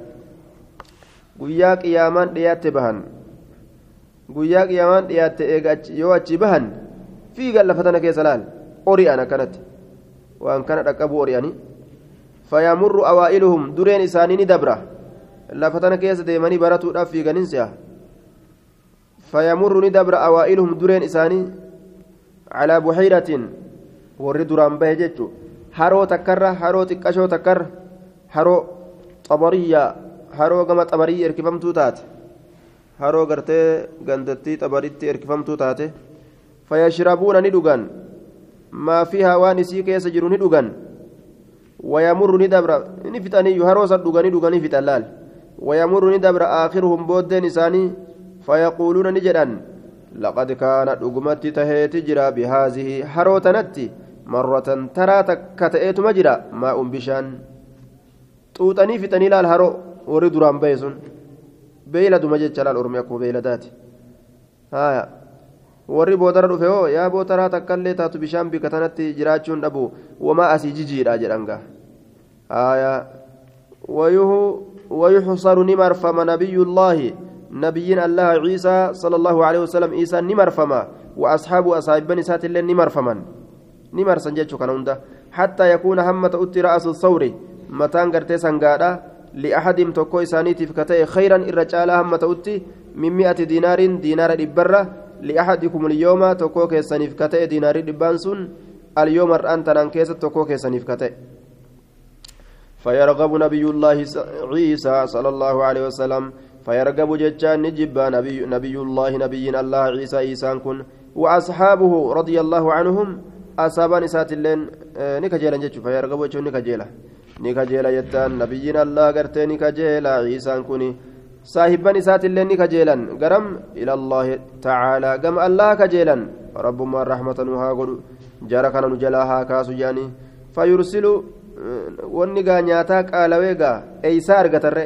guyyaa qiyaamaan dhiyaatte bahan guyyaa qiyaamaan dhiyaatte eega yoo achi bahan fiigan lafa keessa laal ori'an akkanatti waan kana dhaqqabu ori'anii fayyamurru awaa'iluhum dureen isaanii ni dabra lafa tana keessa deemanii baratuudhaaf fiiganin si'a fayyamurru ni dabra awaa'iluhum dureen isaanii calaa buxiiratin warri duraan bahe jechuun haroo takkarra haroo xiqqashoo takkarra haroo xabariyyaa haroo gama xabarii erkifamtuu taate haroo gartee gandattii xabaritti erkifamtuu taate fayyashirabuuna ni dhugan maa fiihaa waan isii keessa jiru ni dhugan wayamurru ni dabra ni fixaniyyuu haroo san dhuganii laqad kaana dhugumatti taheeti jira bihaazihi haroo tanatti marratan taraa takka ta'eetuma jira maa'un bishaan xuuxanii fixanii laal haroo warri duraan bahe sun beeyladuma jecha laal ormi akkuma beeyladaati haya warri boodara dhufe hoo yaa bootaraa takkaillee taatu bishaan bika tanatti jiraachuun dhabu wamaa asii jijiidha jedhan gaa haya wayuxsaru ni marfama nabiyullaahi marfama wa asxaabu asaabiban isaatillee ni marfaman ni marsan jechuu kana hunda hattaa yakuuna hamma ta'utti ra'asu sawri mataan gartee sangaadha li'ahadim tokko isaaniitiif ka ta'e khayran irra caalaa hamma ta'utti min mi'ati diinaarin diinaara dhibbarra li'ahadikum alyooma tokkoo keessaniif ka ta'e diinaarii dhibbaan sun alyooma har'aan tanaan keessa tokkoo keessaniif ka ta'e فيرغب نبي الله عيسى صلى الله عليه وسلم فيرغب جتان نجب نبي, نبي الله نبي الله عيسى عيسى كن. وأصحابه رضي الله عنهم أصابان إسات اللين نكجيلا جتشو فيرغب جتشو نكجيلا. نكجيلا جتان نبي الله قرتي نكجيلا عيسى كني صاحبان إسات اللين نكجيلا قرم إلى الله تعالى. قم الله كجيلا رب ما رحمة وهاقل جارك نجلاها كاسو جاني. فيرسل gaa nyaataa qaalawee gaa eeysaa argatarre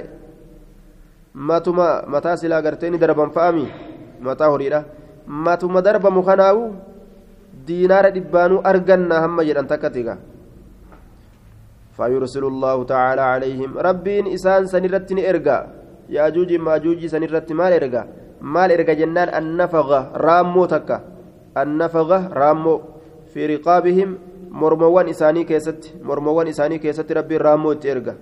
matuma mataa silaa gartee ni darban fa'ami mataa horiidha matuma darbamu kanaawu diinaara dhibbaanuu arganna hamma jedhan takkati gaa فيرسل الله تعالى عليهم ربين إسان سنرت إرجع ياجوج ماجوج سنرت مال إرجع مال إرجع جنان النفغة رامو تكا النفغة رامو في رقابهم isaanii keessatti mormowwan isaanii keessatti rabbiin raammoo itti erga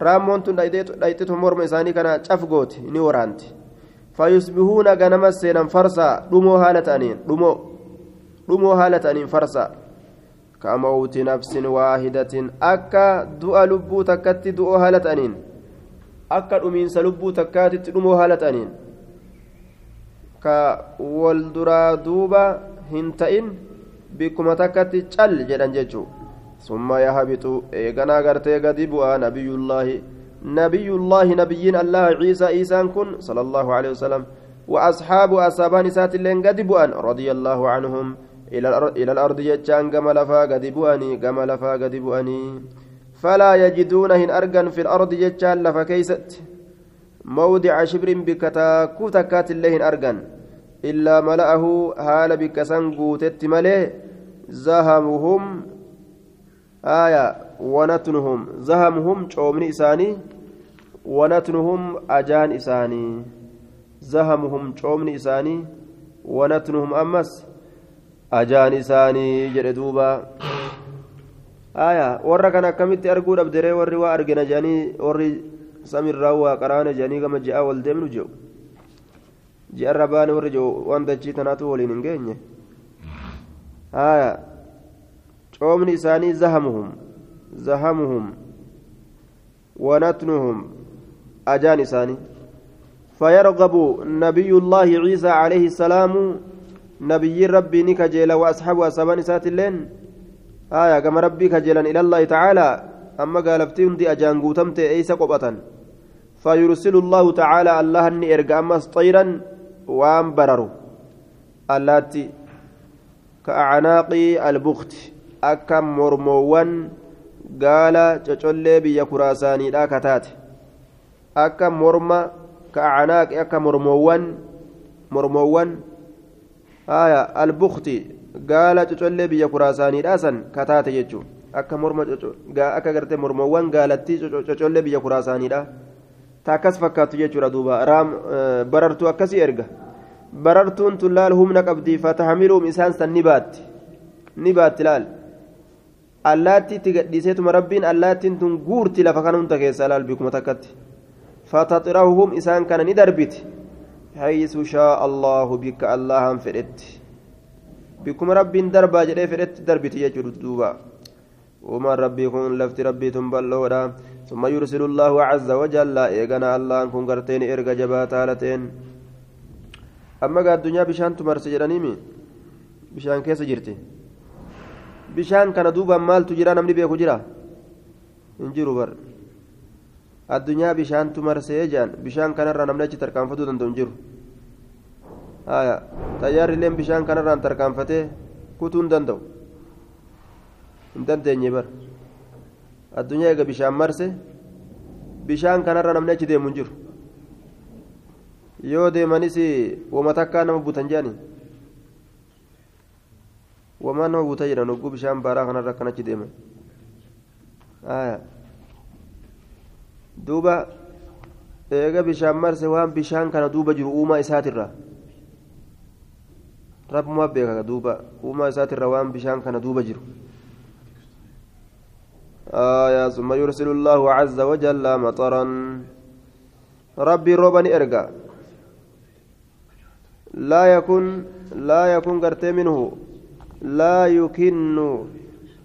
raammoon tun dhayxitu morma isaanii kana cafgooti ni waraanti fayusbihuuna ganama seenan farsaa dhumoo haala ta'aniin dhumoo dhumoo haala ta'aniin farsaa kamawti nafsin waahidatin akka du'a lubbuu takkatti du'oo haala ta'aniin akka dhumiinsa lubbuu takkaatitti dhumoo haala ta'aniin ka wal duraa duuba hin ta'in bikkuma takkatti cal jedhan jechuu summa yahabitu eeganaa gartee gadi bu'aa nabiyullaahi nabiyullaahi nabiyyiin allaha ciisaa iisaan kun sala allahu alehi wasalam وأصحاب أصابان سات اللين قد بؤن رضي الله عنهم. إلى الأرض يجان قم لفا قد بؤني قم لفا قد بؤني فلا يجدون هن أرقا في الأرض يجان لفا كيست. موضع شبر بكتاكو تكات اللين أرقا إلا ملأه هال بكسن قوتت ملئ زهمهم آية ونتنهم زهمهم شومن إساني ونتنهم أجان إساني. زهمهم شومن إساني ونتنهم أمس أجان إساني جردوبا آية ورا كان كمت أرجو أبدري وري وأرجنا جاني وري سمير راوا قرانا جاني كما جاء جو. warri jiru waan dachii tanaatu waliin hin geenye haya coomni isaanii zahamuhum zahamuhum wanatnuhum ajaan isaanii فيرغب نبي الله عيسى عليه السلام نبي ربي نكجيل وأصحاب أصحاب سات اللين. آية كما ربي كجيلا إلى الله تعالى أما قال فتي أجان قوتمت أيس قبة فيرسل الله تعالى الله أني إرقى أمس طيرا allaatti ka acnaaqii albukti akka mormoowwan gaala cocollee biyya kuraasaaniidha ka taate akka morma ka acnaaqi akka mormoowwan mormoowwan haya albukti gaala cocollee biyya kuraasaaniidha san ka taate jechuun akka morma akka gartee mormoowwan gaalattii cocollee biyya kuraasaaniidha ta akkas jechuudha duuba raam barartuu akkasii erga barartuun tun laal humna qabdii fatahamiluum isaan san ni baatti ni baatti laal allaattiitti gadhiiseetuma rabbiin allaattiin tun guurti lafa kana hunda keessaa laal bikuma takkatti fataxirahuhum isaan kana ni darbiti hayyisu shaa allahu bikka allahan fedhetti بكم ربي دربا جدي فدت دربتي يجود دوبا وما ربي كن لفت ربي تنبلودا ثم يرسل الله عز وجل إيغانا الله كن قرتين إرقى جبات هالتين أما قال الدنيا بشان تمرس جرانيمي بشان كيس جرتي بشان كان دوبا مال تجران أمني بيكو جرا انجروا بر الدنيا بشان تمرس يجان بشان كان ران أمني تركان فتو دندون haya xayyaarri illeen bishaan kanarraan tarkaanfatee kutuu hin danda'u hin dandeenye bar addunyaa eega bishaan marse bishaan kanarra namni achi deemu hin jiru yoo deemanis wama nama butan jedhani nama buta jedhan hogguu bishaan baaraa kanarra akkan achi deeman haya duuba eega bishaan marse waan bishaan kana duuba jiru uumaa isaatirraa rabbumaa beeka duuba uumaa isaatirra waan bishaan kana duuba jiru آية ثم يرسل الله عز وجل مطرا ربي روبني إرجع لا يكن لا يكن قرت منه laa yukinnu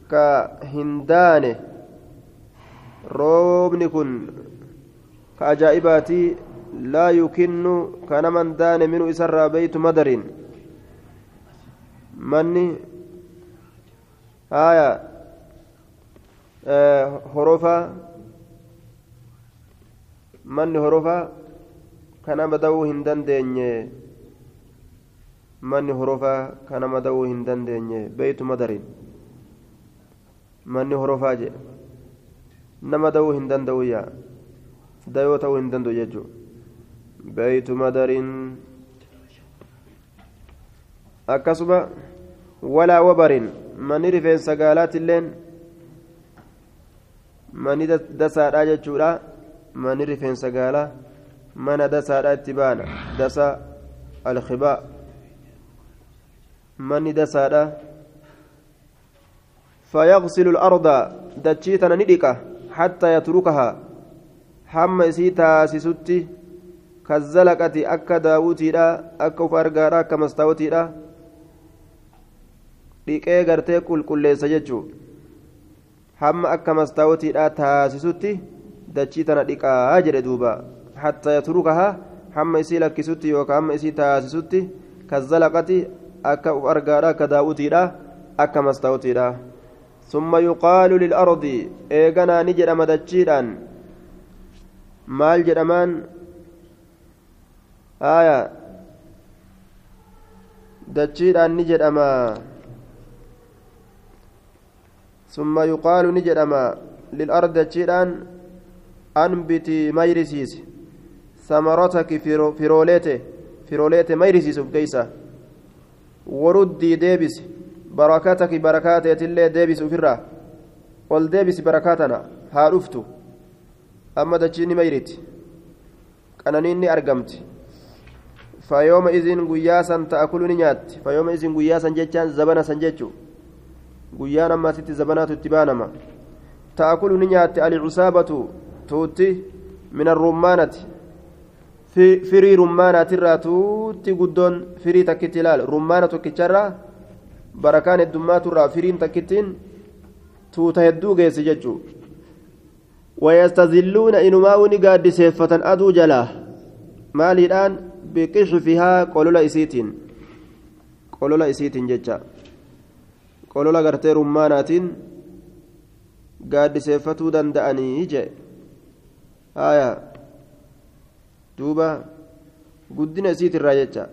ka hindaane. Roobni kun ka ajaa'ibaati laa yukinnu ka naman daane minu isarraa beytu madariin manni haya horofaa manni horofaa ka nama dawuu hin dandeenye manni horofaa kanama da'uu hin dandeenye beeytu madarin manni horofaa jedhe nama da'uu hin danda'u yaa dayoo ta'uu hin danda'u jechuudha beeytu madarin akkasuma walaa wabarin manni rifeensa gaalaatilleen manni dasaadhaa jechuudha manni rifeensa gaalaa mana dasaadhaa itti baana dasa alkhibaa manni dasaadhaa فيغسل الأرض دتشيتنا ندقة حتى يتركها حم إسيتا سيستي كالزلقة أكا داوتي أكا فارقارا كمستاوتي dhiqee gartee qulqulleessa jechuun hamma akka mastaawotiidhaa taasisutti dachii tana dhiqaa jedhe duuba hatta yatrukahaa hamma isii lakkisutti yookaan hamma isii taasisutti kazzalaqati akka daawutiidha akka mastaawotiidha summa yuqaalu lil'ardi eeganaa ni jedhama dachiidhaan maal jedhamaan aya dachiidhaan ni jedhama ثم يقال نجدما للأرض جيران أنبتي ميرسيس ثمرتك فروليته فروليته ميرسيس بكيسة وردي ديبس بركاتك بركاتي اللي ديبس فرا قل ديبس بركاتنا هارفتو. أما دجيني ميرت قنانيني أرقمت. فيوم إذن قياسا تأكلني نيات. فيوم إذن قياسا جتان زبنا سنجتشو guyyaan ammaasitti zabanaatu itti baanama ta'akulu ni nyaatti alcusaabatu tuutti min arrummaanati firii rummaanaatirraa tuutti guddoon firii takkitti ilaal rummaana tokkicharraa barakaan heddummaatuirraa firiin takkittiin tuuta hedduu geessi jechuu إنما ونقاد سيفة أدو جلا مالي الآن بقشفها قولوا إسيتين قولوا إسيتين جتشا qolola gartee rummaanaatiin gaaddiseeffatuu danda'anii jee haya duuba guddina isiitirraa jecha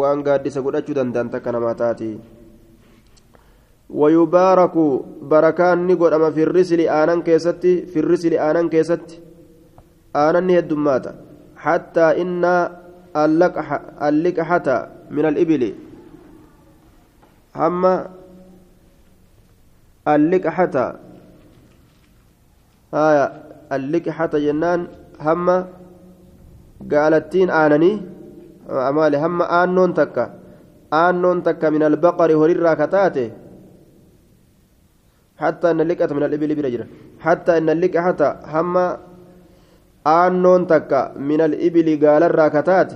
waan gaaddisa godhachuu danda'an takka namaa taati ويبارك بركان نقول في الرسل آنان كيستي في الرسل آنان كيستي آنان الدمات حتى إن اللقحة من الإبل هم اللقحة آية اللقحة جنان هم قالتين آنني maali hamma aannoon takka aannoon takka min albaqari horirraa kataate حتى إن اللقة من الإبل برجرة حتى إن اللقة حتى هما aannoon takka min al'ibili gaalarraa kataate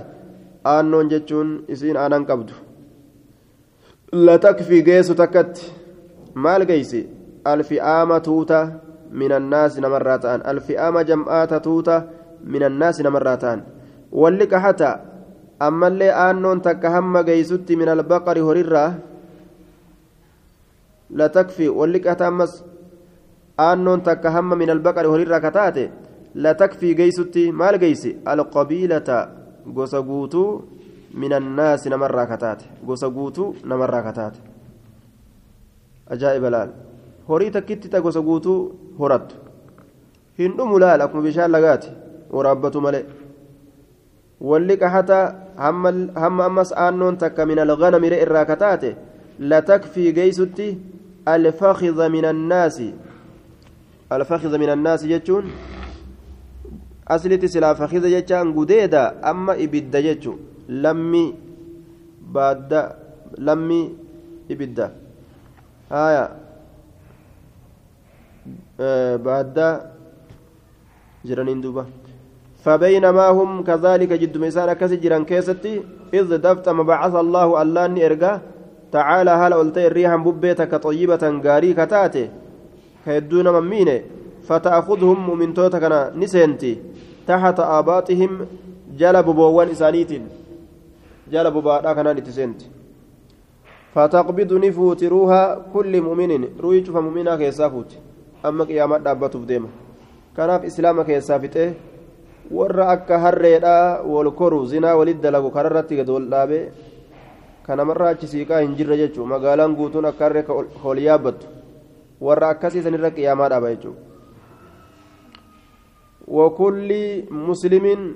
aannoon jechuun isiin aanan qabdu latakfii geessu takkatti maal geeysi alfi'aama tuuta min annaasi namarraa ta'an alfi'aama jam'aata tuuta min annaasi namarraa ta'an qaxata ammallee aannoon takka hamma geeysutti min albaqari horirraa latakfii walli qaxata ammas aannoon takka hamma min albaqari horirraa kataate لتكفي جيستي مال جيسي القبيلة غوسغوتو من الناس نمر كتات غوسغوتو نمر كتات أجائب لال horii takkitti ta gosa guutuu horattu hin dhumu laal akkuma bishaan lagaati waraabbatu malee alfakiza min annaasi alfakiza min annaasi jechuun aslitti silaa fakiza jechaan gudeeda amma ibidda jechu lammi baadda lammi ibidda haya baadda jiraniin duuba فبينما هم كذلك جد مسان كسي جيران كيستي إذ دفت مبعث الله الله ني إرقا تعالى هل قلت الريح ببيتك طيبة غاري كتاتي كيدون ممينه فتأخذهم من توتكنا نسنتي تحت آباطهم جلب بوان إسانيت جلب بوان كنا نتسنتي. فتقبض نفوت روها كل مؤمن روي شوف مؤمنا كيسافوت أما قيامة دابتوف ديما kanaaf islaama keessaa fixee warra akka harreedhaa wal koru zinaa walit dalagu kararratti gad wal dhaabee kanamarraa achi siiqaa hin jirre jechuudha magaalaan guutuun akka harree ol yaabbattu warra akkasii sanirra qiyaamaa dhaaba muslimin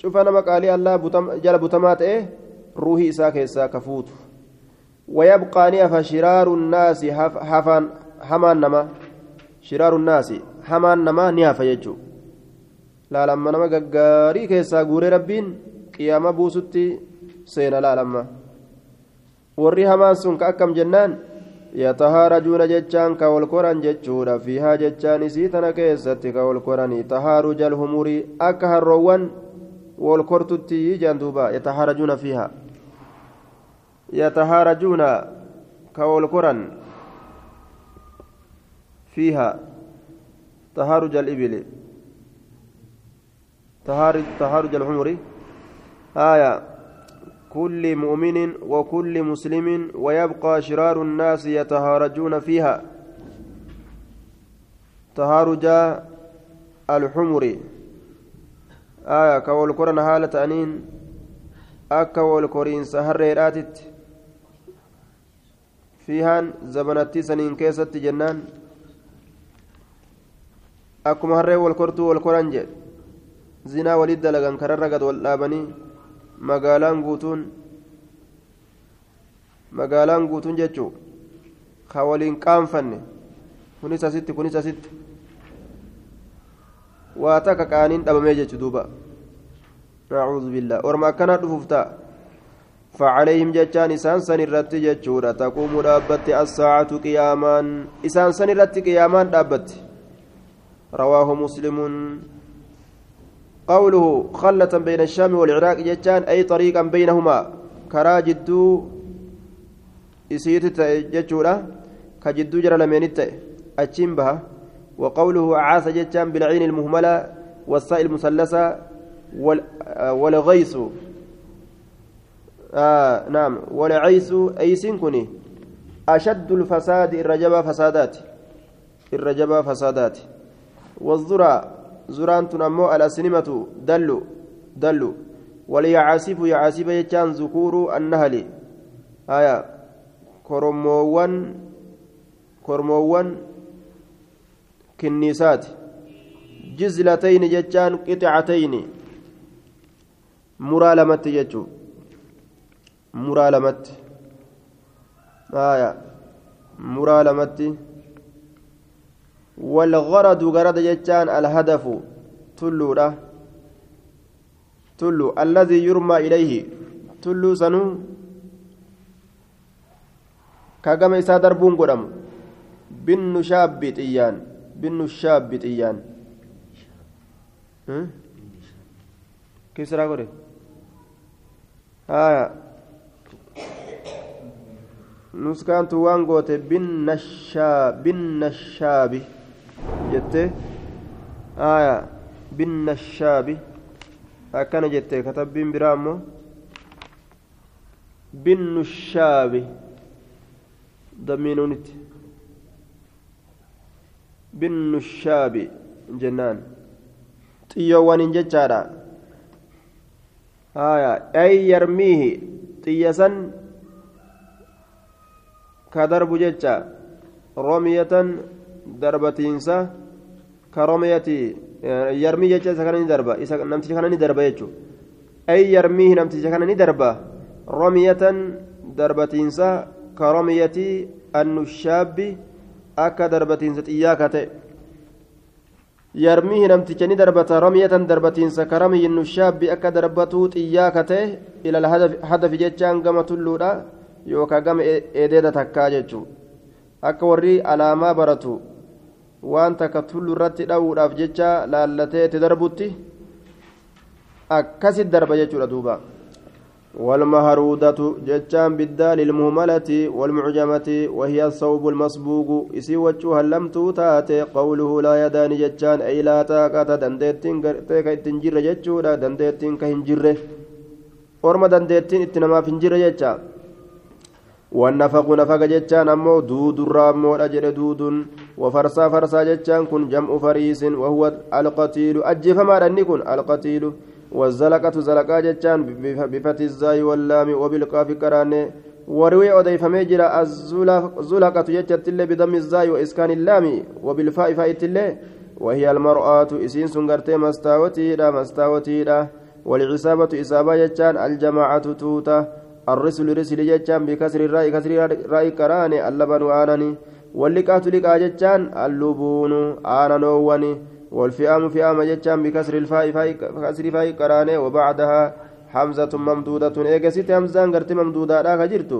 cufa nama qaalii allaa jala butamaa ta'e ruuhii isaa keessaa ka fuutu wayabqaani hafa shiraaru naasi hafaan hamaan namaa shiraaru naasi hamaan namaa ni hafa jechuudha laalamma nama gaggaarii keessaa guuree rabbiin qiyaama buusutti seena laalamma warri hamaan sun ka akkam jennaan yatahaarajuuna jechaan ka wal koran jechuudha fiihaa jechaan isii tana keessatti ka wal koranii tahaaruja alhumurii akka harroowwan wal kortutti duuba yatahaarajuuna fiihaa yatahaarajuuna ka wal fiihaa تهارج الإبل تهارج, تهارج الحمر. آية. كل مؤمن وكل مسلم ويبقى شرار الناس يتهارجون فيها. تهارج الحمر. آية. كول قرن حالة أنين. أكا والكورين سهريراتت فيها زبنتي سنين كيست جنان. kortuu wal koran jedhe zinaa walit dalagan kararra gad wal dhaabanii magaalaan guutuun magaalaan guutuun jechuu ka waliin qaanfanne kunis asitti kunis asitti waa takka qaaniin dhabamee jechu duuba nacuudhu billaa orma akkanaa dhufuuf ta'a فعليهم جتان إسان سن الرت جتشورا تقوم دابت الساعة قيامان إسان سن الرت قيامان دابت رواه مسلم قوله خلة بين الشام والعراق جتان أي طريقا بينهما. كرا جدو إسيت جتشورا كجدو جرى لمن أتشين وقوله عاس جتان بالعين المهملة والساء المثلثة والغيث. آه نعم. والعيس أيسين كني أشد الفساد الرجبة فسادات. الرجبة فسادات. والذرى. زران تنمو الأسنمة دلو دلو وليعاسف يعاسف يجان ذكور النهل آية كرموان كرموان كنيسات جزلتين ججان قطعتين مرالمت يجو مرالمت آية مرالمت والغرض غرض جتان الهدف تلورا tullu allazii yurmaa ilayhi tulluu sanuu ka gama isaa darbuun godhamu binnu shaabbi xiyyaan binnu shaabbi xiyyaan kisraa godhe haya nuskaantu waan goote binnashaabi jette haya binnashaabi akkana jette katabbiin biraa ammoo binnushaabi damiinuunitti binnushaabi jennaan. Xiyyoowwaniin jechaadha. Haya ay yarmiihi xiyyasan ka darbu jecha. Romiyatan darbatiinsa ka romiyati yarmii jecha isa kana ni darba isa namticha kana ni darba jechu ay yarmiihi namticha kana ni darba romiyatan darbatiinsa ka romiyati annushaabbi akka darbatiinsa xiyyaa ka ta'e namticha ni darbata ramiyatan darbatiinsa ka ramiyi nushaabbi akka darbatuu xiyyaa ka ta'e hadafi jechaan gama tulluudha yookaan gama eedeeda takkaa jechuun akka warri alaamaa baratu waan takka tullu irratti dha'uudhaaf jecha laallatee itti darbutti akkasit darba jechuudha duuba. والمهرودة جتان بالدال المهملة والمعجمة وهي الثوب المصبوغ إسي وجهها لم توتات قوله لا يدان جتان أي لا تاكات دندتين كهنجر جتشودا دندتين كهنجر orma dandeettiin itti namaaf hin jirre jecha wannafaqu nafaqa jechaan ammoo duudurraa ammoodha jedhe wafarsaa farsaa jechaan kun jam'u fariisin wahuwa alqatiilu ajjeefamaadha inni kun alqatiilu والزلقة زلقة جتان بفتح الزاي واللام وبالقاف كراني وروي أضيفمي جرا الزلقة جتت اللي بضم الزاي وإسكان اللام وبالفاء فايت اللي. وهي المرآة إسين سنغرتي مستاوتي لا مستاوتي لا والعصابة إصابة جتان الجماعة توتا. الرسل رسل جتان بكسر الرأي كسر الرأي كراني اللبن آنني واللقاة لقاء جتان اللبون آننووني والفئام فئام جتان بكسر الفاء كسر فاء كراني وبعدها حمزة ممدودة إيجاسيت همزان قرت ممدودة لا كجرت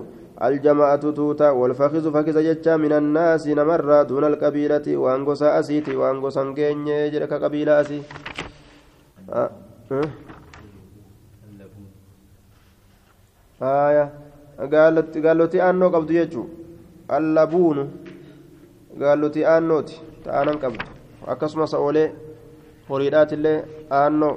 الجماعة توتا والفخذ فخذ جتان من الناس نمر دون القبيلة وانقص أسيتي وانقص انجيني جرك قبيلة أسي أه. أه. gaallotii aannoo qabdu jechuun allabuunu gaallotii aannooti ta'anan qabdu akkasumas oolee horiidhaatillee aannoo